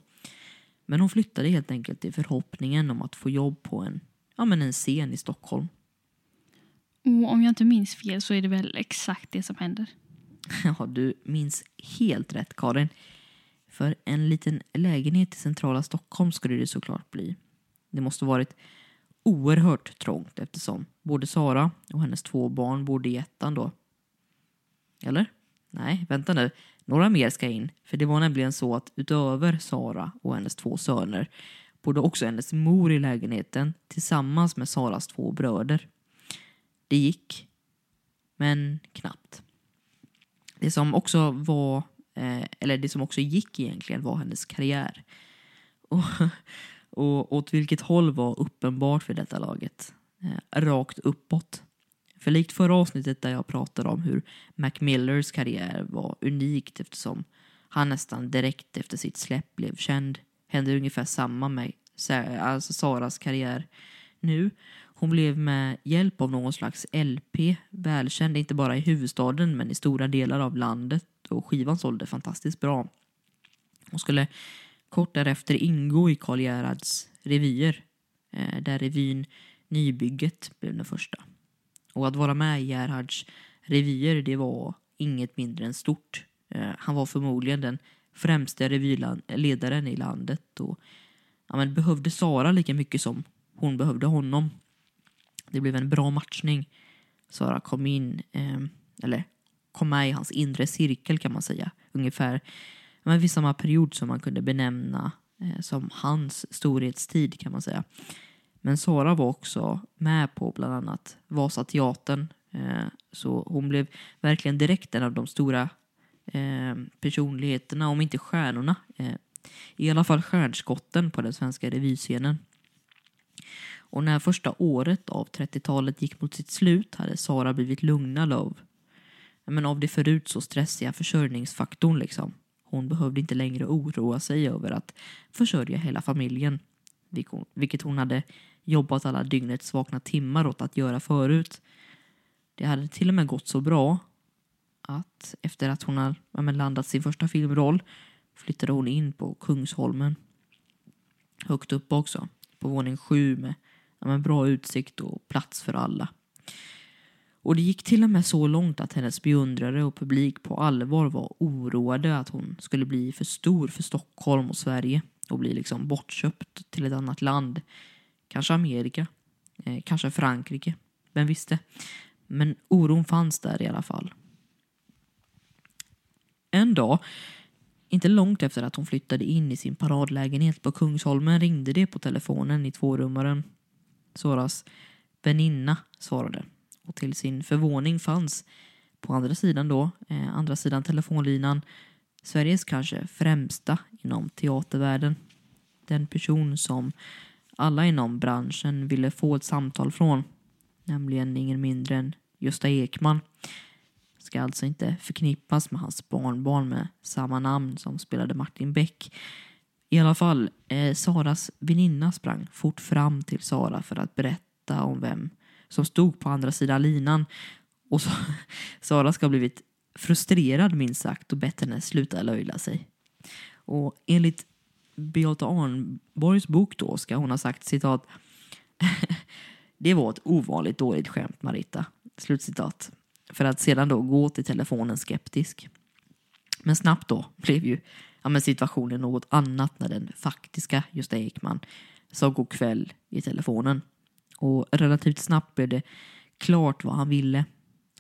Men hon flyttade helt enkelt i förhoppningen om att få jobb på en, ja, men en scen i Stockholm. Och om jag inte minns fel så är det väl exakt det som händer? Ja, du minns helt rätt Karin. För en liten lägenhet i centrala Stockholm skulle det såklart bli. Det måste varit oerhört trångt eftersom både Sara och hennes två barn bodde i ettan då. Eller? Nej, vänta nu. Några mer ska in, för det var nämligen så att utöver Sara och hennes två söner bodde också hennes mor i lägenheten tillsammans med Saras två bröder. Det gick, men knappt. Det som också var, eh, eller det som också gick egentligen var hennes karriär. Och, och åt vilket håll var uppenbart för detta laget. Eh, rakt uppåt. För likt förra avsnittet där jag pratade om hur Mac Millers karriär var unikt eftersom han nästan direkt efter sitt släpp blev känd hände ungefär samma med alltså Saras karriär nu. Hon blev med hjälp av någon slags LP välkänd, inte bara i huvudstaden men i stora delar av landet och skivan sålde fantastiskt bra. Hon skulle kort därefter ingå i Karl Gerhards revyer, eh, där revyn Nybygget blev den första. Och att vara med i Gerhards revyer, det var inget mindre än stort. Eh, han var förmodligen den främste revyledaren i landet och ja, men behövde Sara lika mycket som hon behövde honom. Det blev en bra matchning. Sara kom in, eh, eller kom med i hans inre cirkel kan man säga. Ungefär men vid samma period som man kunde benämna eh, som hans storhetstid kan man säga. Men Sara var också med på bland annat Vasateatern. Eh, så hon blev verkligen direkt en av de stora eh, personligheterna, om inte stjärnorna. Eh, I alla fall stjärnskotten på den svenska revyscenen. Och när första året av 30-talet gick mot sitt slut hade Sara blivit lugnad av, men av det förut så stressiga försörjningsfaktorn. Liksom. Hon behövde inte längre oroa sig över att försörja hela familjen, vilket hon hade jobbat alla dygnets vakna timmar åt att göra förut. Det hade till och med gått så bra att efter att hon har landat sin första filmroll flyttade hon in på Kungsholmen. Högt upp också, på våning sju med ja, bra utsikt och plats för alla. Och det gick till och med så långt att hennes beundrare och publik på allvar var oroade att hon skulle bli för stor för Stockholm och Sverige och bli liksom bortköpt till ett annat land. Kanske Amerika, eh, kanske Frankrike, vem visste? Men oron fanns där i alla fall. En dag, inte långt efter att hon flyttade in i sin paradlägenhet på Kungsholmen ringde det på telefonen i tvårummaren. Soras väninna svarade och till sin förvåning fanns på andra sidan då, eh, andra sidan telefonlinan, Sveriges kanske främsta inom teatervärlden. Den person som alla inom branschen ville få ett samtal från, nämligen ingen mindre än Gösta Ekman. Ska alltså inte förknippas med hans barnbarn med samma namn som spelade Martin Beck. I alla fall, eh, Saras väninna sprang fort fram till Sara för att berätta om vem som stod på andra sidan linan. Och så, Sara ska ha blivit frustrerad minst sagt och bett henne sluta löjla sig. Och enligt Beata Arnborgs bok då ska hon ha sagt citat Det var ett ovanligt dåligt skämt Marita. Slutcitat. För att sedan då gå till telefonen skeptisk. Men snabbt då blev ju ja, men situationen något annat när den faktiska Gösta Ekman sa god kväll i telefonen. Och relativt snabbt blev det klart vad han ville.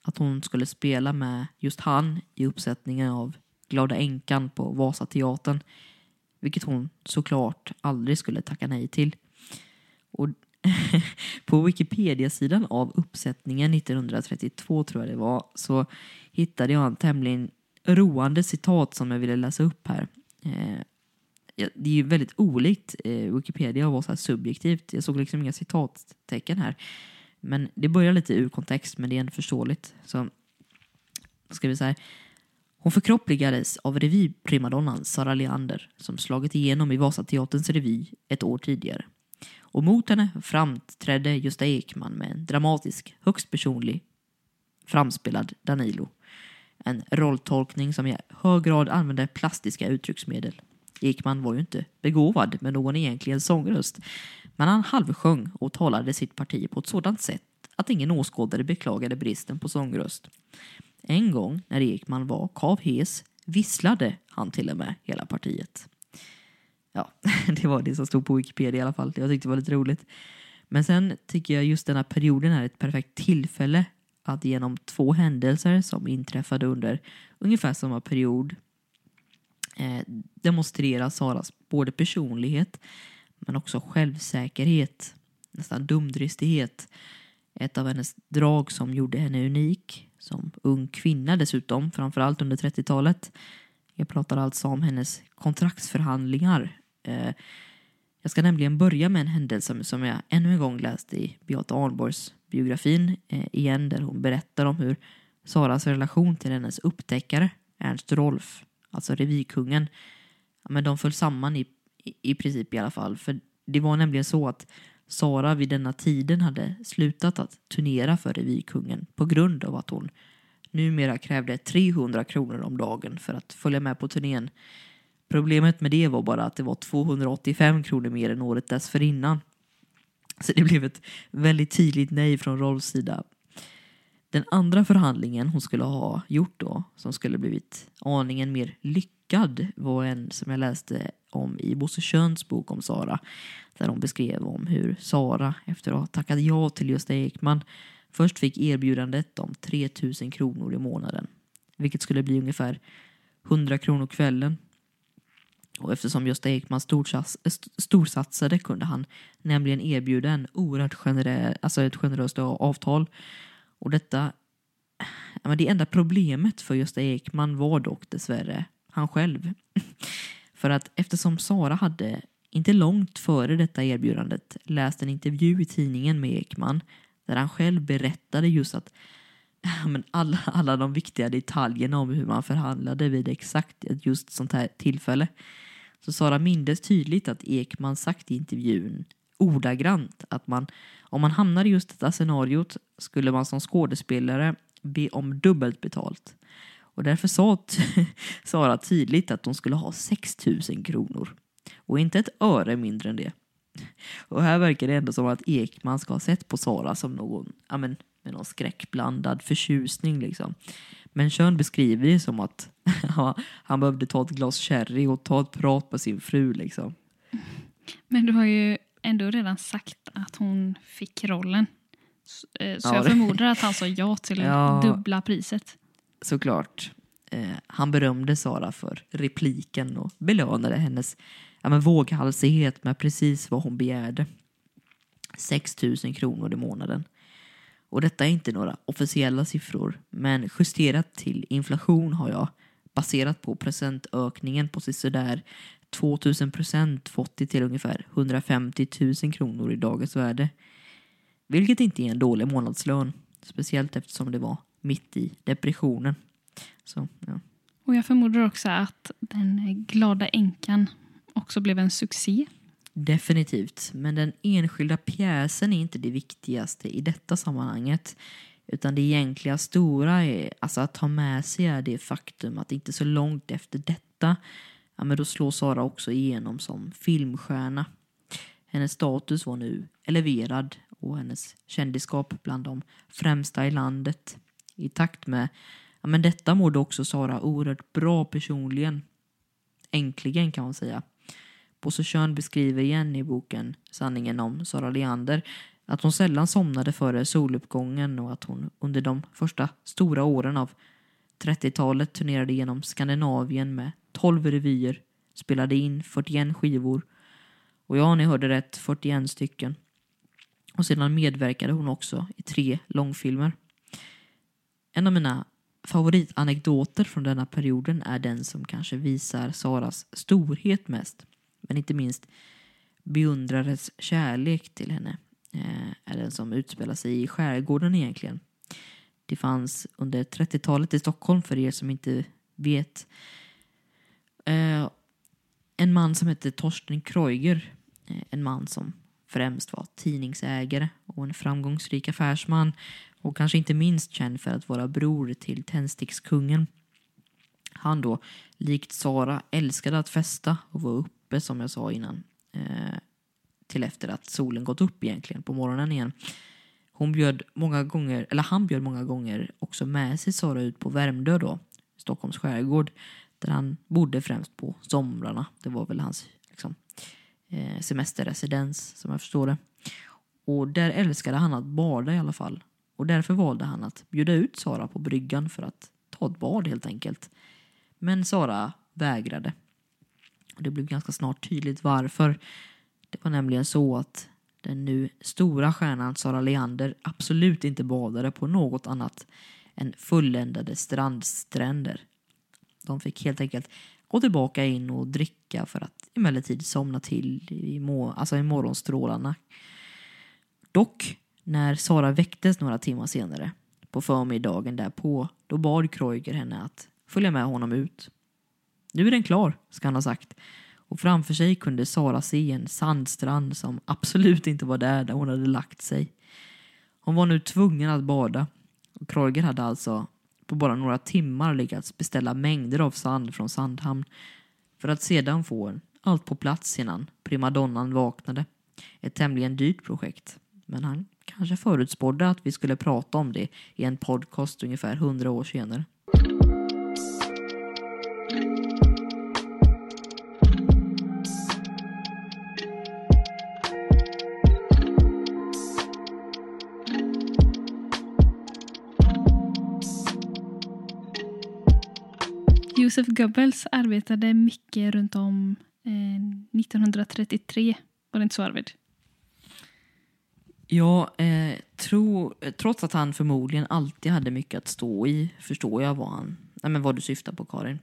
Att hon skulle spela med just han i uppsättningen av Glada änkan på Vasateatern. Vilket hon såklart aldrig skulle tacka nej till. Och på Wikipedia-sidan av uppsättningen 1932 tror jag det var så hittade jag en tämligen roande citat som jag ville läsa upp här. Eh, det är ju väldigt olikt eh, Wikipedia att vara så här subjektivt. Jag såg liksom inga citattecken här. Men det börjar lite ur kontext, men det är ändå förståeligt. Så ska vi säga. Hon förkroppligades av revyprimadonnan Sara Leander som slagit igenom i Vasateaterns revy ett år tidigare. Och mot henne framträdde Gösta Ekman med en dramatisk, högst personlig framspelad Danilo. En rolltolkning som i hög grad använde plastiska uttrycksmedel. Ekman var ju inte begåvad med någon egentligen sångröst, men han halvsjöng och talade sitt parti på ett sådant sätt att ingen åskådare beklagade bristen på sångröst. En gång när Ekman var kavhes visslade han till och med hela partiet. Ja, det var det som stod på Wikipedia i alla fall. Jag tyckte det var lite roligt. Men sen tycker jag just den här perioden är ett perfekt tillfälle att genom två händelser som inträffade under ungefär samma period eh, demonstrera Saras både personlighet men också självsäkerhet, nästan dumdristighet. Ett av hennes drag som gjorde henne unik, som ung kvinna dessutom, framförallt under 30-talet. Jag pratar alltså om hennes kontraktsförhandlingar. Eh, jag ska nämligen börja med en händelse som jag ännu en gång läste i Beata Arnborgs biografin eh, igen, där hon berättar om hur Saras relation till hennes upptäckare, Ernst Rolf, alltså revykungen, men de föll samman i, i princip i alla fall. För det var nämligen så att Sara vid denna tiden hade slutat att turnera för revykungen på grund av att hon numera krävde 300 kronor om dagen för att följa med på turnén. Problemet med det var bara att det var 285 kronor mer än året dessförinnan. Så det blev ett väldigt tydligt nej från Rolfs sida. Den andra förhandlingen hon skulle ha gjort då, som skulle blivit aningen mer lyckad, var en som jag läste om i Bosse Schöns bok om Sara. Där hon beskrev om hur Sara, efter att ha tackat ja till Gösta Ekman, först fick erbjudandet om 3000 kronor i månaden. Vilket skulle bli ungefär 100 kronor kvällen. Och eftersom Gösta Ekman storsatsade kunde han nämligen erbjuda en oerhört generös, alltså ett generöst avtal. Och detta, ja, det enda problemet för Gösta Ekman var dock dessvärre han själv. För att eftersom Sara hade, inte långt före detta erbjudandet, läst en intervju i tidningen med Ekman där han själv berättade just att men alla, alla de viktiga detaljerna om hur man förhandlade vid exakt ett just sånt här tillfälle. Så Sara mindes tydligt att Ekman sagt i intervjun ordagrant att man, om man hamnar i just detta scenariot skulle man som skådespelare be om dubbelt betalt. Och därför sa Sara tydligt att hon skulle ha 6 000 kronor. Och inte ett öre mindre än det. Och här verkar det ändå som att Ekman ska ha sett på Sara som någon, ja men, med någon skräckblandad förtjusning liksom. Men Kön beskriver det som att han behövde ta ett glas sherry och ta ett prat med sin fru liksom. Men du har ju ändå redan sagt att hon fick rollen. Så, eh, så ja, jag förmodar att han sa ja till ja, dubbla priset. Såklart. Eh, han berömde Sara för repliken och belönade hennes ja, men våghalsighet med precis vad hon begärde. 6 000 kronor i månaden. Och detta är inte några officiella siffror, men justerat till inflation har jag baserat på procentökningen på sådär 2000 procent fått det till ungefär 150 000 kronor i dagens värde. Vilket inte är en dålig månadslön, speciellt eftersom det var mitt i depressionen. Så, ja. Och jag förmodar också att den glada änkan också blev en succé. Definitivt, men den enskilda pjäsen är inte det viktigaste i detta sammanhanget. Utan det egentliga stora är alltså att ta med sig är det faktum att inte så långt efter detta ja, men då slår Sara också igenom som filmstjärna. Hennes status var nu eleverad och hennes kändisskap bland de främsta i landet. I takt med ja, men detta mådde också Sara oerhört bra personligen. Äntligen kan man säga. Bosse Schön beskriver igen i boken Sanningen om Sara Leander att hon sällan somnade före soluppgången och att hon under de första stora åren av 30-talet turnerade genom Skandinavien med 12 revyer, spelade in 41 skivor och ja, ni hörde rätt, 41 stycken. Och sedan medverkade hon också i tre långfilmer. En av mina favoritanekdoter från denna perioden är den som kanske visar Saras storhet mest, men inte minst beundrares kärlek till henne eh, är den som utspelar sig i skärgården egentligen. Det fanns under 30-talet i Stockholm, för er som inte vet, eh, en man som hette Torsten Kreuger. Eh, en man som främst var tidningsägare och en framgångsrik affärsman och kanske inte minst känd för att vara bror till tändstickskungen. Han då, likt Sara, älskade att festa och var uppe som jag sa innan eh, till efter att solen gått upp egentligen på morgonen igen. Hon bjöd många gånger, eller han bjöd många gånger också med sig Sara ut på Värmdö då, Stockholms skärgård, där han bodde främst på somrarna. Det var väl hans liksom, eh, semesterresidens som jag förstår det. Och där älskade han att bada i alla fall. Och därför valde han att bjuda ut Sara på bryggan för att ta ett bad helt enkelt. Men Sara vägrade. Och det blev ganska snart tydligt varför. Det var nämligen så att den nu stora stjärnan Sara Leander absolut inte badade på något annat än fulländade strandstränder. De fick helt enkelt gå tillbaka in och dricka för att emellertid somna till i, må alltså i morgonstrålarna. Dock, när Sara väcktes några timmar senare på förmiddagen därpå, då bad Kreuger henne att följa med honom ut. Nu är den klar, ska han ha sagt. Och framför sig kunde Sara se en sandstrand som absolut inte var där där hon hade lagt sig. Hon var nu tvungen att bada. Och Kreuger hade alltså på bara några timmar lyckats beställa mängder av sand från Sandhamn för att sedan få allt på plats innan primadonnan vaknade. Ett tämligen dyrt projekt, men han kanske förutspådde att vi skulle prata om det i en podcast ungefär hundra år senare. Josef Goebbels arbetade mycket runt om eh, 1933. Var det inte så Arvid? Ja, eh, tro, trots att han förmodligen alltid hade mycket att stå i förstår jag vad, han, nej men vad du syftar på Karin.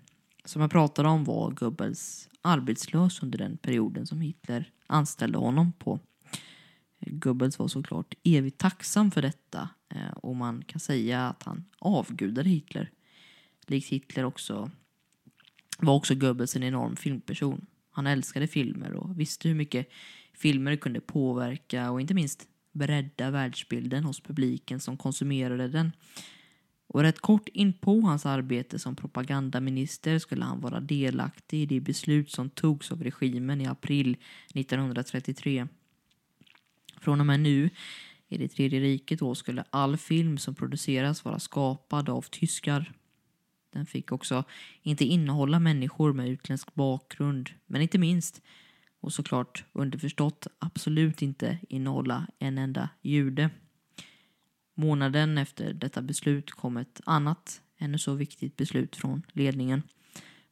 Som jag pratade om var Goebbels arbetslös under den perioden som Hitler anställde honom på. Goebbels var såklart evigt tacksam för detta eh, och man kan säga att han avgudade Hitler. Likt Hitler också var också Goebbels en enorm filmperson. Han älskade filmer och visste hur mycket filmer kunde påverka och inte minst bredda världsbilden hos publiken som konsumerade den. Och rätt kort in på hans arbete som propagandaminister skulle han vara delaktig i det beslut som togs av regimen i april 1933. Från och med nu i det tredje riket då skulle all film som produceras vara skapad av tyskar. Den fick också inte innehålla människor med utländsk bakgrund, men inte minst och såklart underförstått absolut inte innehålla en enda jude. Månaden efter detta beslut kom ett annat, ännu så viktigt beslut från ledningen.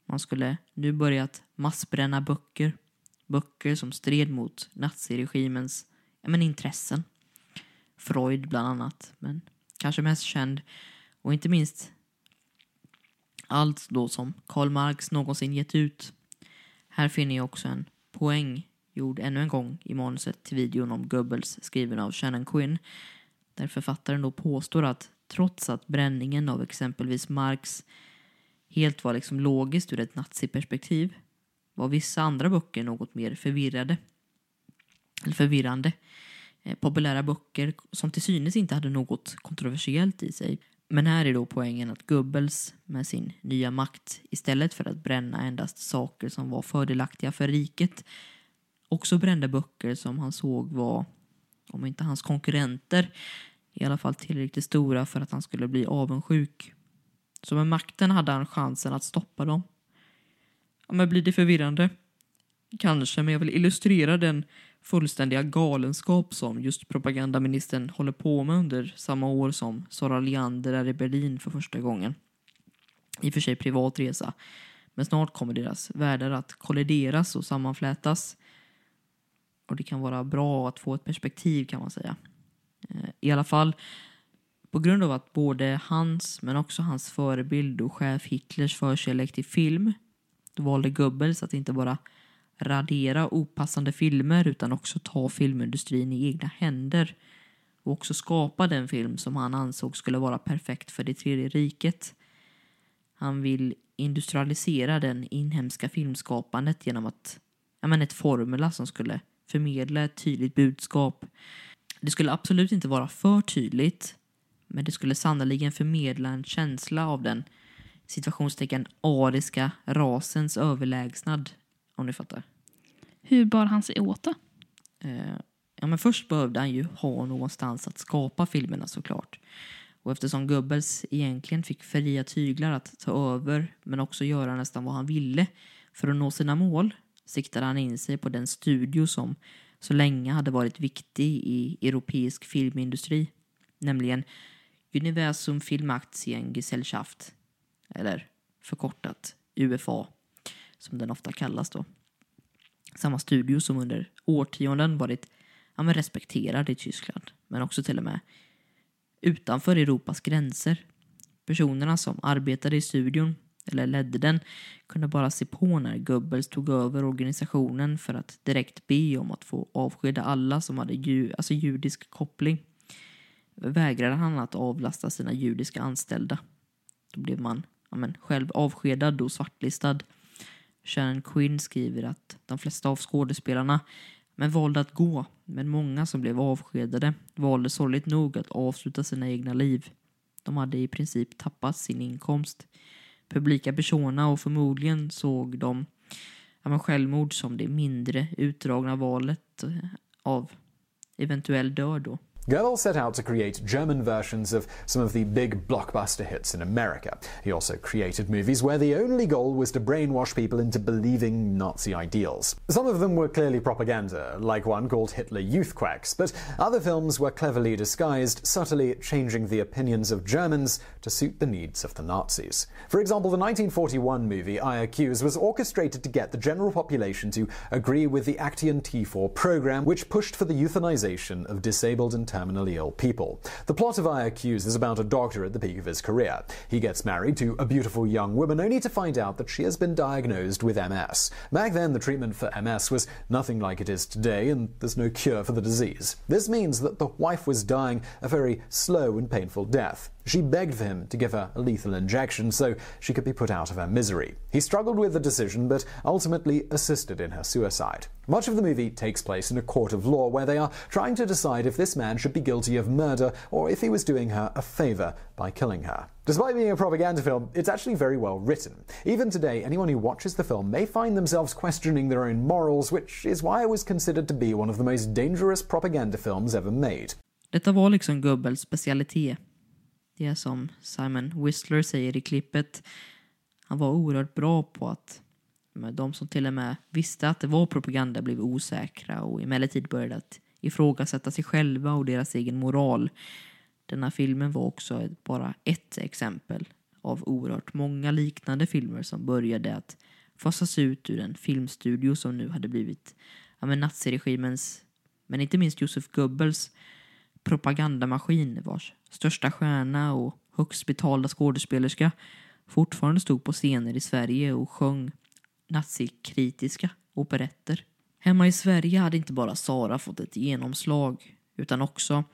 Man skulle nu börja att massbränna böcker. Böcker som stred mot naziregimens ja, men intressen. Freud bland annat, men kanske mest känd och inte minst allt då som Karl Marx någonsin gett ut. Här finner jag också en poäng gjord ännu en gång i manuset till videon om Goebbels skriven av Shannon Quinn där författaren då påstår att trots att bränningen av exempelvis Marx helt var liksom logiskt ur ett naziperspektiv var vissa andra böcker något mer förvirrade. Eller förvirrande. Eh, populära böcker som till synes inte hade något kontroversiellt i sig. Men här är då poängen att Goebbels med sin nya makt istället för att bränna endast saker som var fördelaktiga för riket också brände böcker som han såg var, om inte hans konkurrenter, i alla fall tillräckligt stora för att han skulle bli avundsjuk. Så med makten hade han chansen att stoppa dem. Ja, men blir det förvirrande? Kanske, men jag vill illustrera den fullständiga galenskap som just propagandaministern håller på med under samma år som Sara Leander är i Berlin för första gången. I och för sig privat resa, men snart kommer deras världar att kollideras och sammanflätas. Och det kan vara bra att få ett perspektiv kan man säga. Eh, I alla fall på grund av att både hans men också hans förebild och chef Hitlers förkärlek till film då valde Goebbels att inte bara radera opassande filmer utan också ta filmindustrin i egna händer och också skapa den film som han ansåg skulle vara perfekt för det tredje riket. Han vill industrialisera den inhemska filmskapandet genom att, ja men ett formula som skulle förmedla ett tydligt budskap. Det skulle absolut inte vara för tydligt, men det skulle sannoliken förmedla en känsla av den situationstecken ariska rasens överlägsnad om ni fattar. Hur bar han sig åt då? Eh, ja, men först behövde han ju ha någonstans att skapa filmerna såklart. Och eftersom Goebbels egentligen fick fria tyglar att ta över men också göra nästan vad han ville för att nå sina mål siktade han in sig på den studio som så länge hade varit viktig i europeisk filmindustri, nämligen Universum Filmaktiengesellschaft, eller förkortat UFA som den ofta kallas då. Samma studio som under årtionden varit ja, men respekterad i Tyskland, men också till och med utanför Europas gränser. Personerna som arbetade i studion, eller ledde den, kunde bara se på när Goebbels tog över organisationen för att direkt be om att få avskeda alla som hade ju, alltså judisk koppling. Vägrade han att avlasta sina judiska anställda. Då blev man ja, men, själv avskedad och svartlistad. Sharon Quinn skriver att de flesta av skådespelarna men valde att gå, men många som blev avskedade valde sorgligt nog att avsluta sina egna liv. De hade i princip tappat sin inkomst. Publika persona och förmodligen såg de ja, självmord som det mindre utdragna valet eh, av eventuell död då. Goebbels set out to create German versions of some of the big blockbuster hits in America. He also created movies where the only goal was to brainwash people into believing Nazi ideals. Some of them were clearly propaganda, like one called Hitler Youth Quacks, but other films were cleverly disguised, subtly changing the opinions of Germans to suit the needs of the Nazis. For example, the 1941 movie I Accuse was orchestrated to get the general population to agree with the Actian T4 program, which pushed for the euthanization of disabled and terminally ill people. The plot of I Accuse is about a doctor at the peak of his career. He gets married to a beautiful young woman only to find out that she has been diagnosed with MS. Back then, the treatment for MS was nothing like it is today, and there's no cure for the disease. This means that the wife was dying a very slow and painful death. She begged for him to give her a lethal injection so she could be put out of her misery. He struggled with the decision, but ultimately assisted in her suicide. Much of the movie takes place in a court of law where they are trying to decide if this man should be guilty of murder or if he was doing her a favor by killing her. Despite being a propaganda film, it's actually very well written. Even today, anyone who watches the film may find themselves questioning their own morals, which is why it was considered to be one of the most dangerous propaganda films ever made. Detta var liksom Goebbels specialitet. Det som Simon Whistler säger i klippet. Han var oerhört bra på att de som till och med visste att det var propaganda blev osäkra och emellertid började att ifrågasätta sig själva och deras egen moral. Denna filmen var också bara ett exempel av oerhört många liknande filmer som började att fasas ut ur en filmstudio som nu hade blivit ja, men naziregimens, men inte minst Josef Goebbels propagandamaskin vars största stjärna och högst betalda skådespelerska fortfarande stod på scener i Sverige och sjöng nazikritiska operetter. Hemma i Sverige hade inte bara Sara fått ett genomslag utan också,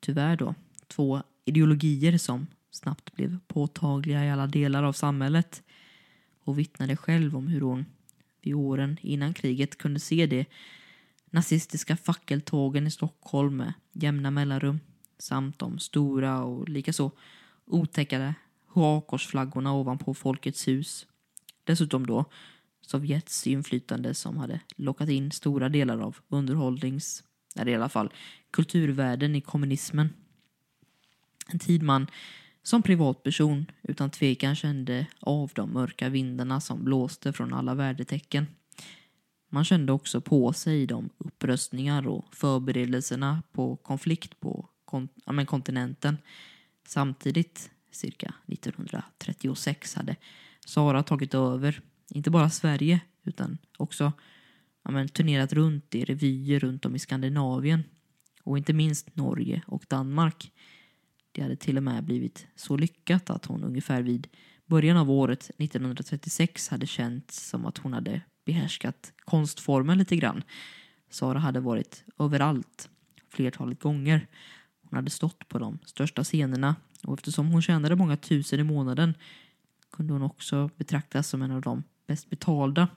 tyvärr då, två ideologier som snabbt blev påtagliga i alla delar av samhället och vittnade själv om hur hon vid åren innan kriget kunde se det nazistiska fackeltågen i Stockholm med jämna mellanrum samt de stora och likaså otäckade hakorsflaggorna ovanpå Folkets hus. Dessutom då Sovjets inflytande som hade lockat in stora delar av underhållnings, eller i alla fall kulturvärlden i kommunismen. En tid man som privatperson utan tvekan kände av de mörka vindarna som blåste från alla värdetecken. Man kände också på sig de uppröstningar och förberedelserna på konflikt på kont ja, kontinenten. Samtidigt, cirka 1936, hade Sara tagit över, inte bara Sverige, utan också ja, men, turnerat runt i revyer runt om i Skandinavien och inte minst Norge och Danmark. Det hade till och med blivit så lyckat att hon ungefär vid början av året 1936 hade känt som att hon hade behärskat konstformen lite grann. Sara hade varit överallt flertalet gånger. Hon hade stått på de största scenerna och eftersom hon tjänade många tusen i månaden kunde hon också betraktas som en av de bäst betalda.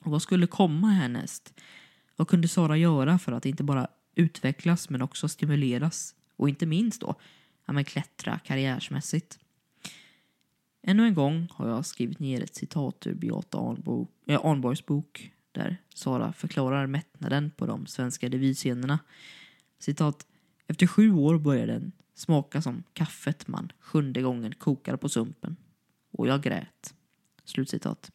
Och vad skulle komma härnäst? Vad kunde Sara göra för att inte bara utvecklas men också stimuleras? Och inte minst då, ja, men klättra karriärsmässigt. Ännu en gång har jag skrivit ner ett citat ur Beata eh, Arnborgs bok där Sara förklarar mättnaden på de svenska revyscenerna. Citat. Efter sju år började den smaka som kaffet man sjunde gången kokar på sumpen. Och jag grät. Slutcitat.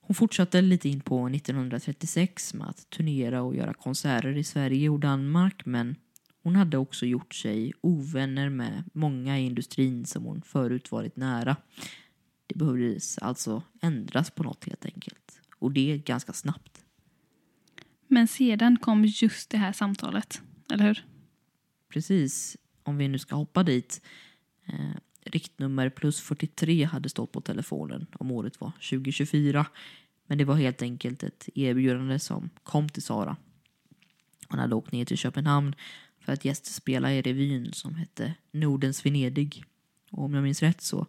Hon fortsatte lite in på 1936 med att turnera och göra konserter i Sverige och Danmark men hon hade också gjort sig ovänner med många i industrin som hon förut varit nära. Det behövdes alltså ändras på något helt enkelt. Och det ganska snabbt. Men sedan kom just det här samtalet, eller hur? Precis, om vi nu ska hoppa dit. Riktnummer plus 43 hade stått på telefonen om året var 2024. Men det var helt enkelt ett erbjudande som kom till Sara. Hon hade åkt ner till Köpenhamn för att gästspela i revyn som hette Nordens Venedig. Och om jag minns rätt så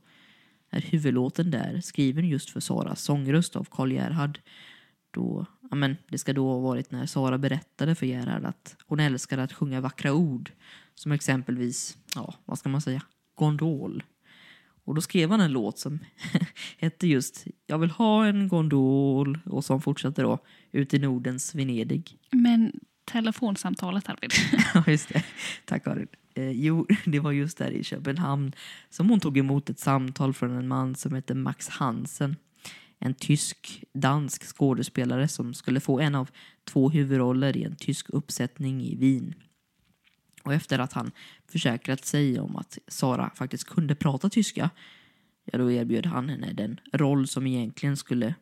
är huvudlåten där skriven just för Saras sångröst av Karl Gerhard. Då, ja men, det ska då ha varit när Sara berättade för Gerhard att hon älskade att sjunga vackra ord. Som exempelvis, ja vad ska man säga, gondol. Och då skrev han en låt som hette just Jag vill ha en gondol och som fortsatte då Ut i Nordens Venedig. Men telefonsamtalet, Arvid. Ja, just det. Tack Karin. Eh, jo, det var just där i Köpenhamn som hon tog emot ett samtal från en man som hette Max Hansen. En tysk-dansk skådespelare som skulle få en av två huvudroller i en tysk uppsättning i Wien. Och efter att han försäkrat sig om att Sara faktiskt kunde prata tyska, ja då erbjöd han henne den roll som egentligen skulle,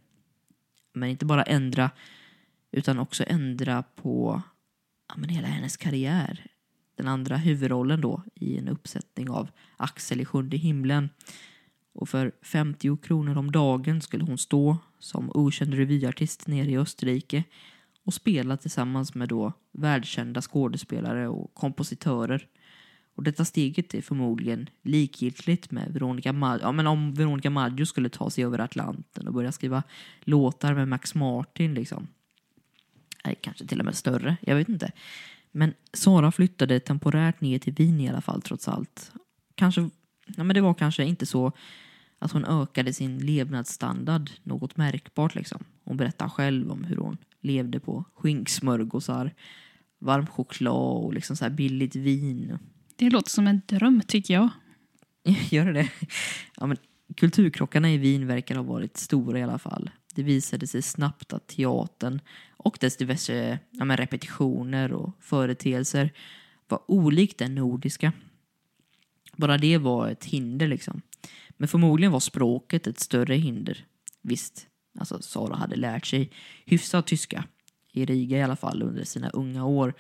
men inte bara ändra, utan också ändra på ja, men hela hennes karriär. Den andra huvudrollen då i en uppsättning av Axel i sjunde himlen. Och för 50 kronor om dagen skulle hon stå som okänd revyartist nere i Österrike och spela tillsammans med då världskända skådespelare och kompositörer. Och detta steget är förmodligen likgiltigt med Veronica Maggio. Ja, men om Veronica Maggio skulle ta sig över Atlanten och börja skriva låtar med Max Martin liksom. Nej, kanske till och med större, jag vet inte. Men Sara flyttade temporärt ner till Wien i alla fall trots allt. Kanske, ja, men det var kanske inte så att hon ökade sin levnadsstandard något märkbart liksom. Hon berättar själv om hur hon levde på skinksmörgåsar, varm choklad och liksom så här billigt vin. Det låter som en dröm, tycker jag. Gör det det? Ja, men kulturkrockarna i Wien verkar ha varit stora i alla fall. Det visade sig snabbt att teatern och dess diverse ja, men repetitioner och företeelser var olikt den nordiska. Bara det var ett hinder liksom. Men förmodligen var språket ett större hinder. Visst, alltså Sara hade lärt sig hyfsad tyska. I Riga i alla fall under sina unga år.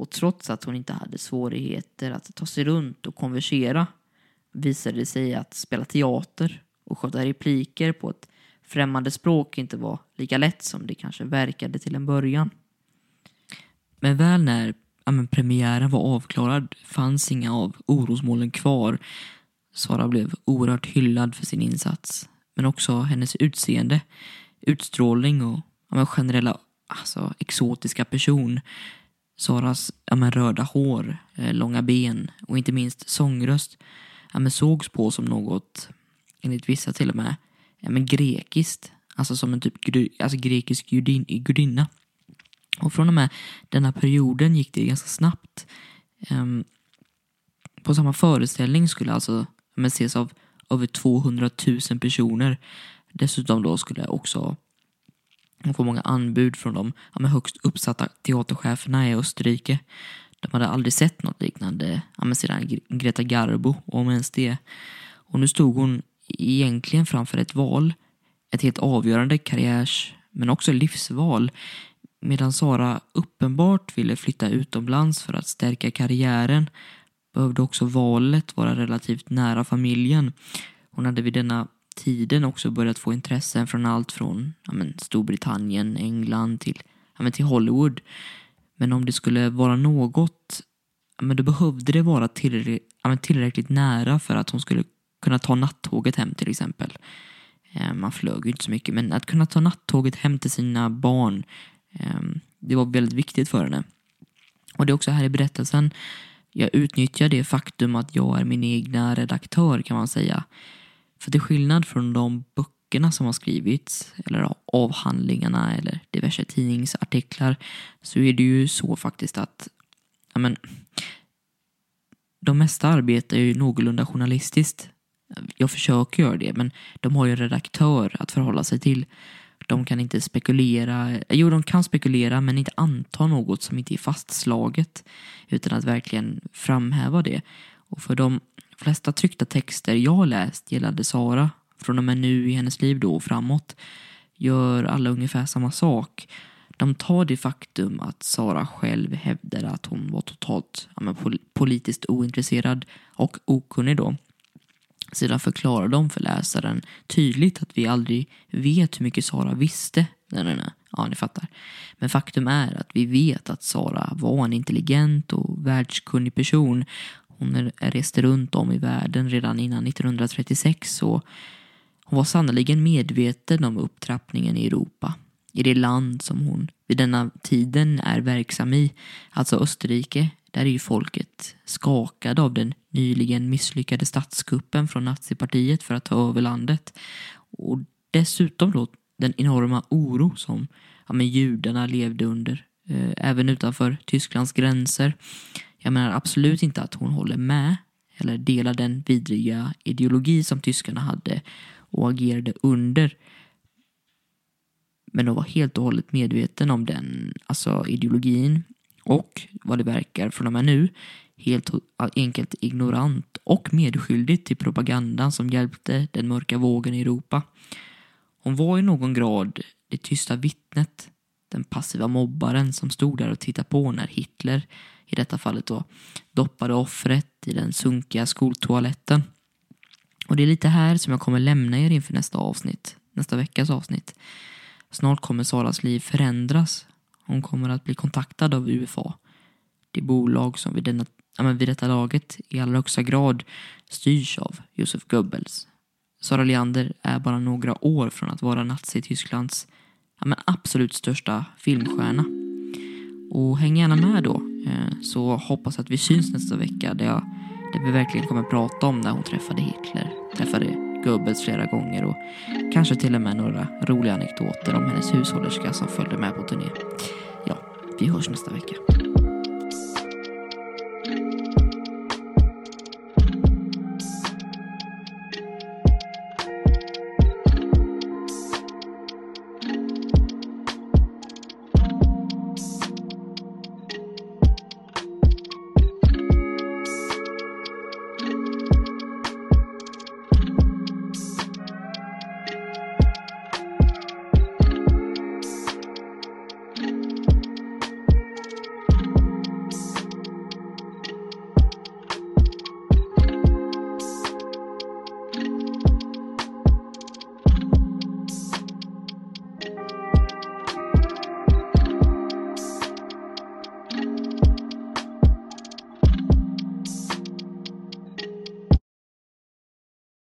Och trots att hon inte hade svårigheter att ta sig runt och konversera visade det sig att spela teater och sköta repliker på ett främmande språk inte var lika lätt som det kanske verkade till en början. Men väl när ja, men premiären var avklarad fanns inga av orosmolnen kvar. Sara blev oerhört hyllad för sin insats. Men också hennes utseende, utstrålning och ja, men generella alltså, exotiska person. Saras ja, men röda hår, eh, långa ben och inte minst sångröst ja, men sågs på som något, enligt vissa till och med, ja, men grekiskt. Alltså som en typ alltså grekisk gudin, gudinna. Och från och med denna perioden gick det ganska snabbt. Um, på samma föreställning skulle alltså men, ses av över 200 000 personer. Dessutom då skulle också få många anbud från de ja, högst uppsatta teatercheferna i Österrike. De hade aldrig sett något liknande ja, men sedan Greta Garbo, om ens det. Och nu stod hon egentligen framför ett val, ett helt avgörande karriärs men också livsval. Medan Sara uppenbart ville flytta utomlands för att stärka karriären behövde också valet vara relativt nära familjen. Hon hade vid denna tiden också börjat få intressen från allt från ja, men, Storbritannien, England till, ja, men, till Hollywood. Men om det skulle vara något, ja, men, då behövde det vara tillräckligt, ja, men, tillräckligt nära för att hon skulle kunna ta nattåget hem till exempel. Eh, man flög ju inte så mycket, men att kunna ta nattåget hem till sina barn, eh, det var väldigt viktigt för henne. Och det är också här i berättelsen jag utnyttjar det faktum att jag är min egna redaktör kan man säga. För till skillnad från de böckerna som har skrivits, eller avhandlingarna eller diverse tidningsartiklar, så är det ju så faktiskt att ja, men, de mesta arbetar ju någorlunda journalistiskt. Jag försöker göra det, men de har ju en redaktör att förhålla sig till. De kan inte spekulera, jo de kan spekulera men inte anta något som inte är fastslaget utan att verkligen framhäva det. Och för de flesta tryckta texter jag läst gällande Sara från och med nu i hennes liv då och framåt gör alla ungefär samma sak. De tar det faktum att Sara själv hävdade att hon var totalt ja, politiskt ointresserad och okunnig då. Sedan förklarar de för läsaren tydligt att vi aldrig vet hur mycket Sara visste. Nej, nej, nej. Ja, ni fattar. Men faktum är att vi vet att Sara var en intelligent och världskunnig person. Hon reste runt om i världen redan innan 1936 och hon var sannoliken medveten om upptrappningen i Europa. I det land som hon vid denna tiden är verksam i, alltså Österrike, där är ju folket skakade av den nyligen misslyckade statskuppen från nazipartiet för att ta över landet. Och dessutom då den enorma oro som ja, men judarna levde under, eh, även utanför Tysklands gränser. Jag menar absolut inte att hon håller med eller delar den vidriga ideologi som tyskarna hade och agerade under. Men hon var helt och hållet medveten om den alltså ideologin och vad det verkar från och med nu helt enkelt ignorant och medskyldig till propagandan som hjälpte den mörka vågen i Europa. Hon var i någon grad det tysta vittnet, den passiva mobbaren som stod där och tittade på när Hitler, i detta fallet då, doppade offret i den sunkiga skoltoaletten. Och det är lite här som jag kommer lämna er inför nästa avsnitt, nästa veckas avsnitt. Snart kommer Saras liv förändras. Hon kommer att bli kontaktad av UFA. Det bolag som vid, denna, ja, vid detta laget i allra högsta grad styrs av Josef Goebbels. Sara Leander är bara några år från att vara Nazitysklands ja, men absolut största filmstjärna. Och häng gärna med då, eh, så hoppas att vi syns nästa vecka där, jag, där vi verkligen kommer prata om när hon träffade Hitler, träffade Goebbels flera gånger och kanske till och med några roliga anekdoter om hennes hushållerska som följde med på turné. Ja, vi hörs nästa vecka.